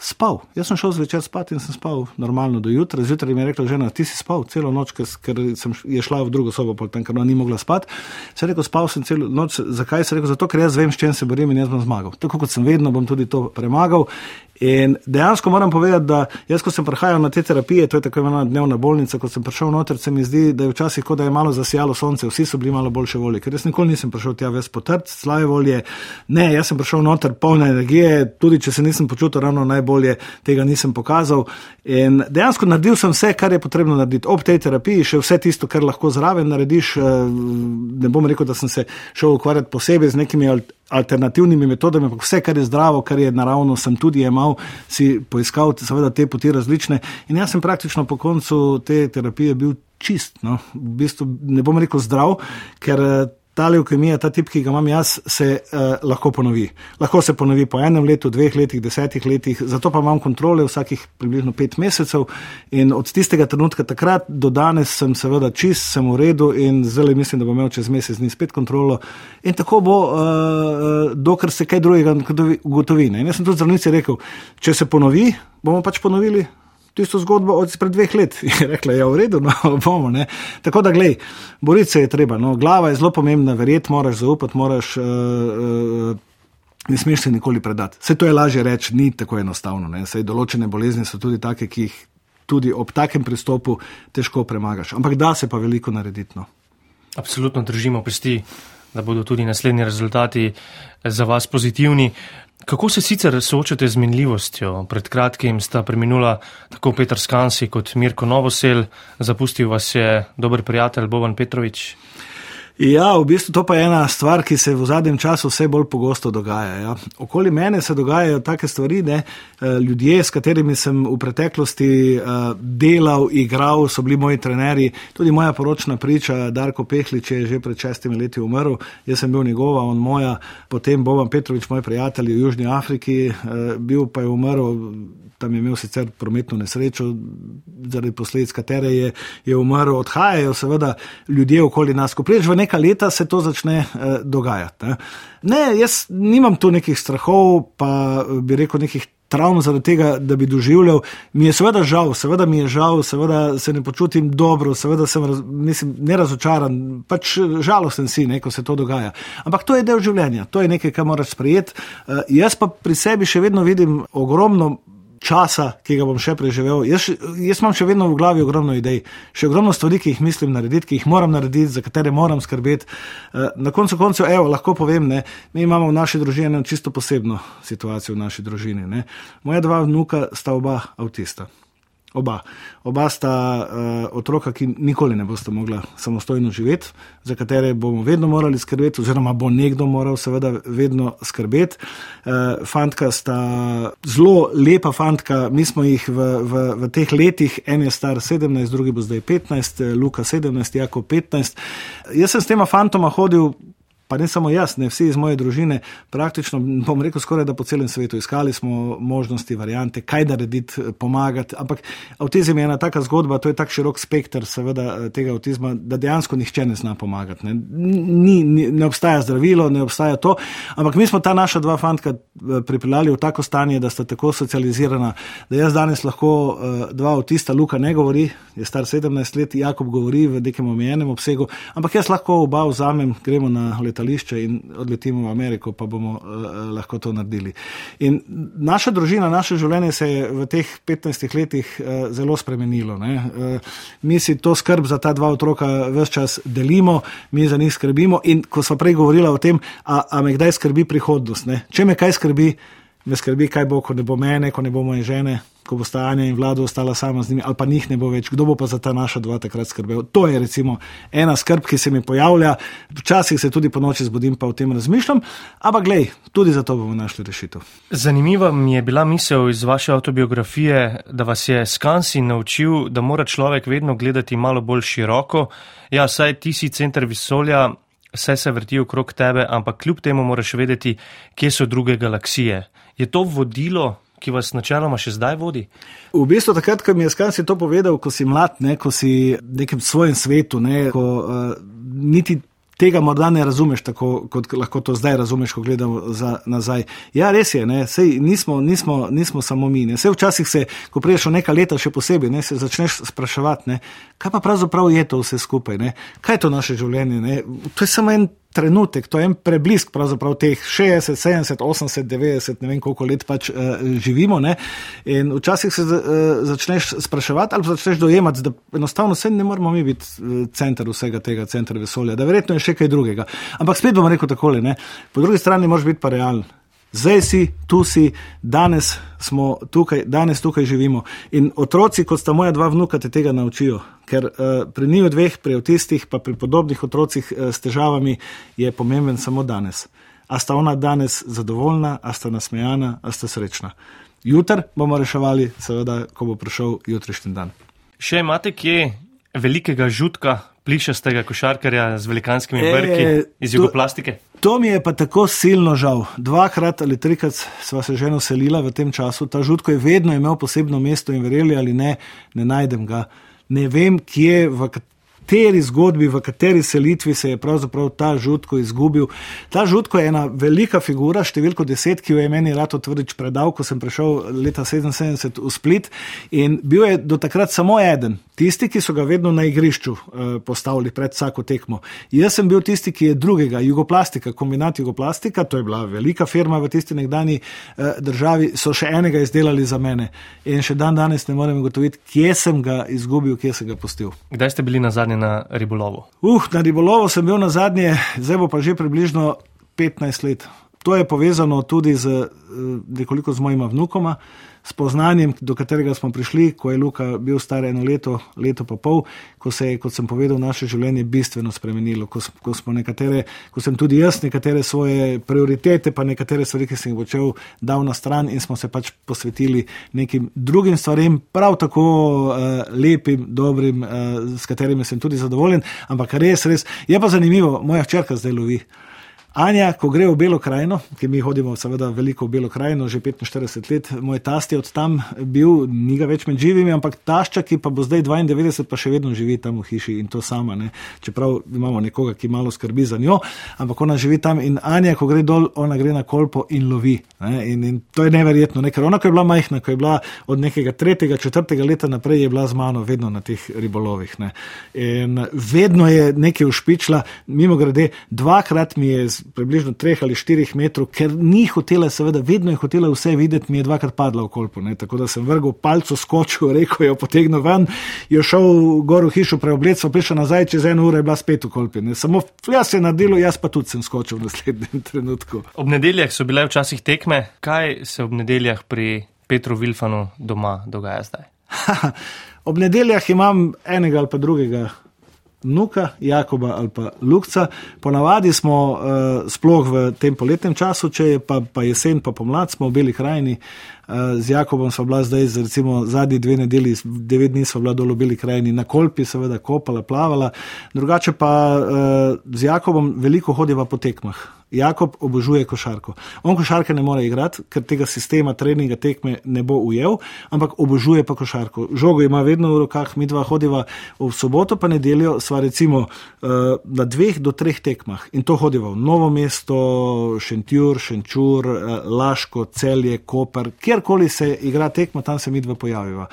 B: spal. Jaz sem šel zvečer spat in sem spal normalno do jutra. Zjutraj mi je rekla žena, ti si spal celo noč, ker, ker sem je šla v drugo sobo, potem, ker ona ni mogla spati. Se rekel, spal sem celo noč. Zakaj se rekel? Zato, ker jaz vem, s čim se borim in jaz bom zmagal. Tako kot sem vedno, bom tudi to premagal. In dejansko moram povedati, da jaz, ko sem prihajal na te terapije, to je tako imenovana dnevna bolnica, ko sem prišel noter, se mi zdi, da je včasih kot da je malo zasijalo sonce, vsi so bili malo boljše volje, ker jaz nikoli nisem prišel tja ves potrt, slave volje. Ne, jaz sem prišel noter polne energije, tudi če se nisem počutil ravno najbolje, tega nisem pokazal. In dejansko naredil sem vse, kar je potrebno narediti. Ob tej terapiji še vse tisto, kar lahko zraven narediš. Eh, ne bom rekel, da sem se šel ukvarjati posebej z nekimi alternativnimi metodami, ampak vse, kar je zdravo, kar je naravno, sem tudi imel, si poiskal, seveda, te poti različne. In jaz sem praktično po koncu te terapije bil čist. No. V bistvu ne bom rekel zdrav, ker ta leukemija, ta tip, ki ga imam jaz, se uh, lahko ponovi. Lahko se ponovi po enem letu, dveh letih, desetih letih, zato pa imam kontrole vsakih približno pet mesecev. In od tistega trenutka takrat do danes sem seveda čist, sem v redu in zelo mislim, da bom imel čez mesec dni spet kontrolo. In tako bo, uh, dokler se kaj drugega ugotovi. In jaz sem tudi zdravnici rekel, če se ponovi, bomo pač ponovili. Tisto zgodbo od pred dveh let. Je rekla, ja, v redu, no bomo. Ne. Tako da, glej, boriti se je treba. No. Glava je zelo pomembna, verjeti moraš, zaupati moraš. Uh, uh, Ne smeš se nikoli predati. Vse to je lažje reči, ni tako enostavno. Sej določene bolezni so tudi take, ki jih tudi ob takem pristopu težko premagaš. Ampak da se pa veliko narediti. No.
A: Absolutno držimo pesti, da bodo tudi naslednji rezultati za vas pozitivni. Kako se sicer soočate z minljivostjo? Pred kratkim sta preminula tako Petr Skansi kot Mirko Novosel, zapustil vas je dober prijatelj Boban Petrovič.
B: Ja, v bistvu to pa je ena stvar, ki se v zadnjem času vse bolj pogosto dogaja. Ja. Okoli mene se dogajajo take stvari, ne. Eh, ljudje, s katerimi sem v preteklosti uh, delal, igral, so bili moji trenerji. Tudi moja poročna priča, Darko Pehlič je že pred šestimi leti umrl, jaz sem bil njegova, on moja, potem Boban Petrovič, moj prijatelj v Južni Afriki, uh, bil pa je umrl tam je imel sicer prometno nesrečo, zaradi posledic katere je, je umrl, odhajajo seveda ljudje okoli nas. Ko prideš v neka leta, se to začne eh, dogajati. Ne. ne, jaz nimam tu nekih strahov, pa bi rekel nekih. Travm zaradi tega, da bi doživljal, mi je seveda žal, seveda mi je žal, seveda se ne počutim dobro, seveda sem raz, mislim, nerazočaran, pač žalosten si, ne, ko se to dogaja. Ampak to je del življenja, to je nekaj, kar moraš sprejeti. Uh, jaz pa pri sebi še vedno vidim ogromno časa, ki ga bom še preživel. Jaz, jaz imam še vedno v glavi ogromno idej, še ogromno stvari, ki jih mislim narediti, ki jih moram narediti, za katere moram skrbeti. Eh, na koncu koncev, evo, lahko povem, ne, mi imamo v naši družini čisto posebno situacijo v naši družini. Ne. Moja dva vnuka sta oba avtista. Oba. Oba sta uh, otroka, ki nikoli ne bosta mogla samostojno živeti, za katere bomo vedno morali skrbeti, oziroma bo nekdo moral seveda vedno skrbeti. Uh, fantka sta zelo lepa fantka, mi smo jih v, v, v teh letih, en je star 17, drugi bo zdaj 15, Luka 17, Jako 15. Jaz sem s tema fantoma hodil pa ne samo jaz, ne vsi iz moje družine, praktično, bom rekel, skoraj da po celem svetu iskali smo možnosti, variante, kaj narediti, pomagati. Ampak avtizem je ena taka zgodba, to je tak širok spektr seveda tega avtizma, da dejansko nihče ne zna pomagati. Ne. Ni, ni, ne obstaja zdravilo, ne obstaja to, ampak mi smo ta naša dva fantka eh, pripeljali v tako stanje, da sta tako socializirana, da jaz danes lahko uh, dva avtista, Luka ne govori, je star 17 let, Jakob govori v nekem omejenem obsegu, ampak jaz lahko oba vzamem, gremo na letalo letališče in odletimo v Ameriko, pa bomo uh, lahko to naredili. In naša družina, naše življenje se je v teh 15 letih uh, zelo spremenilo. Uh, mi si to skrb za ta dva otroka vse čas delimo, mi za njih skrbimo. In ko smo prej govorili o tem, a, a me kdaj skrbi prihodnost, ne? če me kaj skrbi, me skrbi, kaj bo, ko ne bo mene, ko ne bo moje žene ko bo sta Anja in vlada ostala sama z njimi, ali pa njih ne bo več, kdo bo pa za ta naša dva takrat skrbel. To je recimo ena skrb, ki se mi pojavlja, včasih se tudi po noči zbudim, pa o tem razmišljam, ampak glej, tudi za to bomo našli rešitev.
A: Zanimiva mi je bila misel iz vaše autobiografije, da vas je Skansi naučil, da mora človek vedno gledati malo bolj široko. Ja, saj ti si center vesolja. Vse se vrti okrog tebe, ampak kljub temu moraš vedeti, kje so druge galaksije. Je to vodilo ki vas načeloma še zdaj vodi?
B: V bistvu takrat, ko mi je Skansi to povedal, ko si mlad, ne, ko si v nekem svojem svetu, ne, ko uh, niti tega morda ne razumeš tako, kot lahko to zdaj razumeš, ko gledamo za, nazaj. Ja, res je, Sej, nismo, nismo, nismo samo mi. Ne. Sej včasih se, ko priješ v neka leta, še posebej, ne, se začneš spraševati, ne, kaj pa pravzaprav je to vse skupaj, ne. kaj je to naše življenje. Ne. To je samo en trenutek, to je en preblisk pravzaprav teh 60, 70, 80, 90, ne vem koliko let pač uh, živimo. Ne? In včasih se uh, začneš spraševati ali začneš dojemati, da enostavno vse ne moramo mi biti uh, center vsega tega, center vesolja, da verjetno je še kaj drugega. Ampak spet bom rekel takole, ne? po drugi strani moraš biti pa realen. Zdaj si, tu si, danes smo tukaj, danes tukaj živimo. In otroci, kot sta moja dva vnuka, te tega naučijo. Ker uh, pri njih dveh, pri avtistih, pa pri podobnih otrocih uh, s težavami, je pomemben samo danes. A sta ona danes zadovoljna, a sta nasmejana, a sta srečna. Jutr bomo reševali, seveda, ko bo prišel jutrišnji dan.
A: Še imate kje velikega žutka, plišastega košarkarja z velikanskimi vrki e, iz jugoplastike?
B: To mi je pa tako silno žal. Dvakrat ali trikrat sva se že naselila v tem času. Ta žutko je vedno imel posebno mesto in verjeli ali ne, ne najdem ga. Ne vem, kje, v kateri zgodbi, v kateri selitvi se je pravzaprav ta žutko izgubil. Ta žutko je ena velika figura, številko deset, ki jo je meni Rato Tvrdič predal, ko sem prišel leta 77 v Split in bil je do takrat samo eden, tisti, ki so ga vedno na igrišču eh, postavili pred vsako tekmo. Jaz sem bil tisti, ki je drugega, Jugoplastika, kombinat Jugoplastika, to je bila velika firma v tisti nekdani eh, državi, so še enega izdelali za mene. In še dan danes ne morem ugotoviti, kje sem ga izgubil, kje sem ga pustil.
A: Kdaj ste bili na zadnje na ribolovu?
B: Uh, na ribolovu sem bil na zadnje, zdaj bo pa že približno 15 let. To je povezano tudi z eh, nekoliko z mojima vnukoma spoznanjem, do katerega smo prišli, ko je Luka bil star eno leto, leto pa pol, ko se je, kot sem povedal, naše življenje bistveno spremenilo, ko, ko, nekatere, ko sem tudi jaz nekatere svoje prioritete, pa nekatere stvari, ki sem jih počel, dal na stran in smo se pač posvetili nekim drugim stvarem, prav tako uh, lepim, dobrim, uh, s katerimi sem tudi zadovoljen, ampak res, res, je pa zanimivo, moja hčerka zdaj lovi. Anja, ko gre v Belo krajino, ki mi hodimo, seveda, veliko v Belo krajino, že 45 let, moj tast je od tam bil, ni ga več med živimi, ampak tašča, ki pa bo zdaj 92, pa še vedno živi tam v hiši in to sama. Ne. Čeprav imamo nekoga, ki malo skrbi za njo, ampak ona živi tam in Anja, ko gre dol, ona gre na kolpo in lovi. In, in to je neverjetno, ne. ker ona, ko je bila majhna, ko je bila od nekega tretjega, četrtega leta naprej, je bila z mano vedno na teh ribolovih. Ne. In vedno je nekaj ušpičila, mimo grede, dvakrat mi je približno 3 ali 4 metrov, ker ni hotela, seveda, vedno je hotela vse videti, mi je dvakrat padla v kolpo. Ne? Tako da sem vrgel palco, skočil, rekel, jo potegnil ven, jo šel gor v hišo preoblecel, prišel nazaj, čez eno uro je bila spet v kolpi. Ne? Samo jaz se je nadelo, jaz pa tudi sem skočil v naslednjem trenutku.
A: Ob nedeljah so bile včasih tekme, kaj se ob nedeljah pri Petru Vilfanu doma dogaja zdaj?
B: ob nedeljah imam enega ali pa drugega Nuka, Jakoba ali pa Lukca. Ponavadi smo, uh, sploh v tem poletnem času, če je pa, pa jesen, pa pomlad, smo v Beli krajini. Uh, z Jakobom smo bila zdaj, recimo zadnji dve nedeli, devet dni smo bila dol v Beli krajini na kolpi, seveda kopala, plavala. Drugače pa uh, z Jakobom veliko hodiva po tekmah. Jakob obožuje košarko. On košarke ne more igrati, ker tega sistema treninga tekme ne bo ujel, ampak obožuje pa košarko. Žogo ima vedno v rokah, mi dva hodiva v soboto, pa nedeljo, sva recimo uh, na dveh do treh tekmah in to hodiva v Novo mesto, Šentjur, Šenčur, Laško, Celje, Koper, kjerkoli se igra tekma, tam se mi dva pojaviva.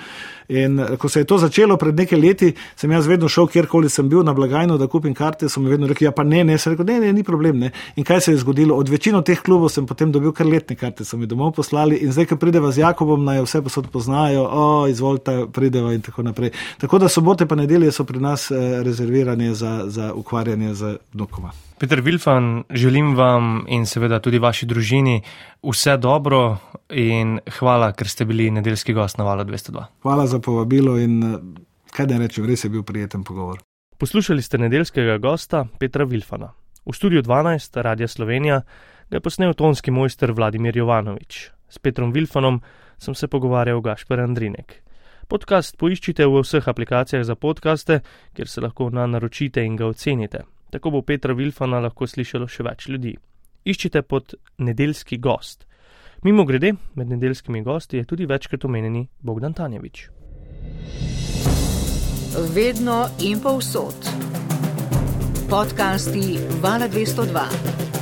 B: In eh, ko se je to začelo pred nekaj leti, sem jaz vedno šel, kjerkoli sem bil na blagajno, da kupim karte, so mi vedno rekli, ja pa ne, ne, sem rekel, ne, ne, ni problem. Ne. In kaj se je zgodilo? Od večino teh klubov sem potem dobil kar letne karte, so mi domov poslali in zdaj, ko prideva z Jakobom, naj vse posod poznajo, o, izvolite, prideva in tako naprej. Tako da sobote pa nedelje so pri nas eh, rezervirane za, za ukvarjanje z vnukoma.
A: Peter Vilfan, želim vam in seveda tudi vaši družini vse dobro in hvala, ker ste bili nedeljski gost na Valu 202.
B: Hvala za povabilo in eh, kaj da rečem, res je bil prijeten pogovor.
A: Poslušali ste nedeljskega gosta Petra Vilfana. V studiu 12 Radia Slovenija ga je posnel tonski mojster Vladimir Jovanovič. S Petrom Vilfanom sem se pogovarjal Gašper Andrinek. Podcast poiščite v vseh aplikacijah za podkaste, kjer se lahko na naročite in ga ocenite. Tako bo Petra Vilfana lahko slišalo še več ljudi. Iščite pod nedeljski gost. Mimo grede, med nedeljskimi gosti je tudi večkrat omenjeni Bogdan Tanjevič.
F: Vedno in povsod. Podcasti Vala 202.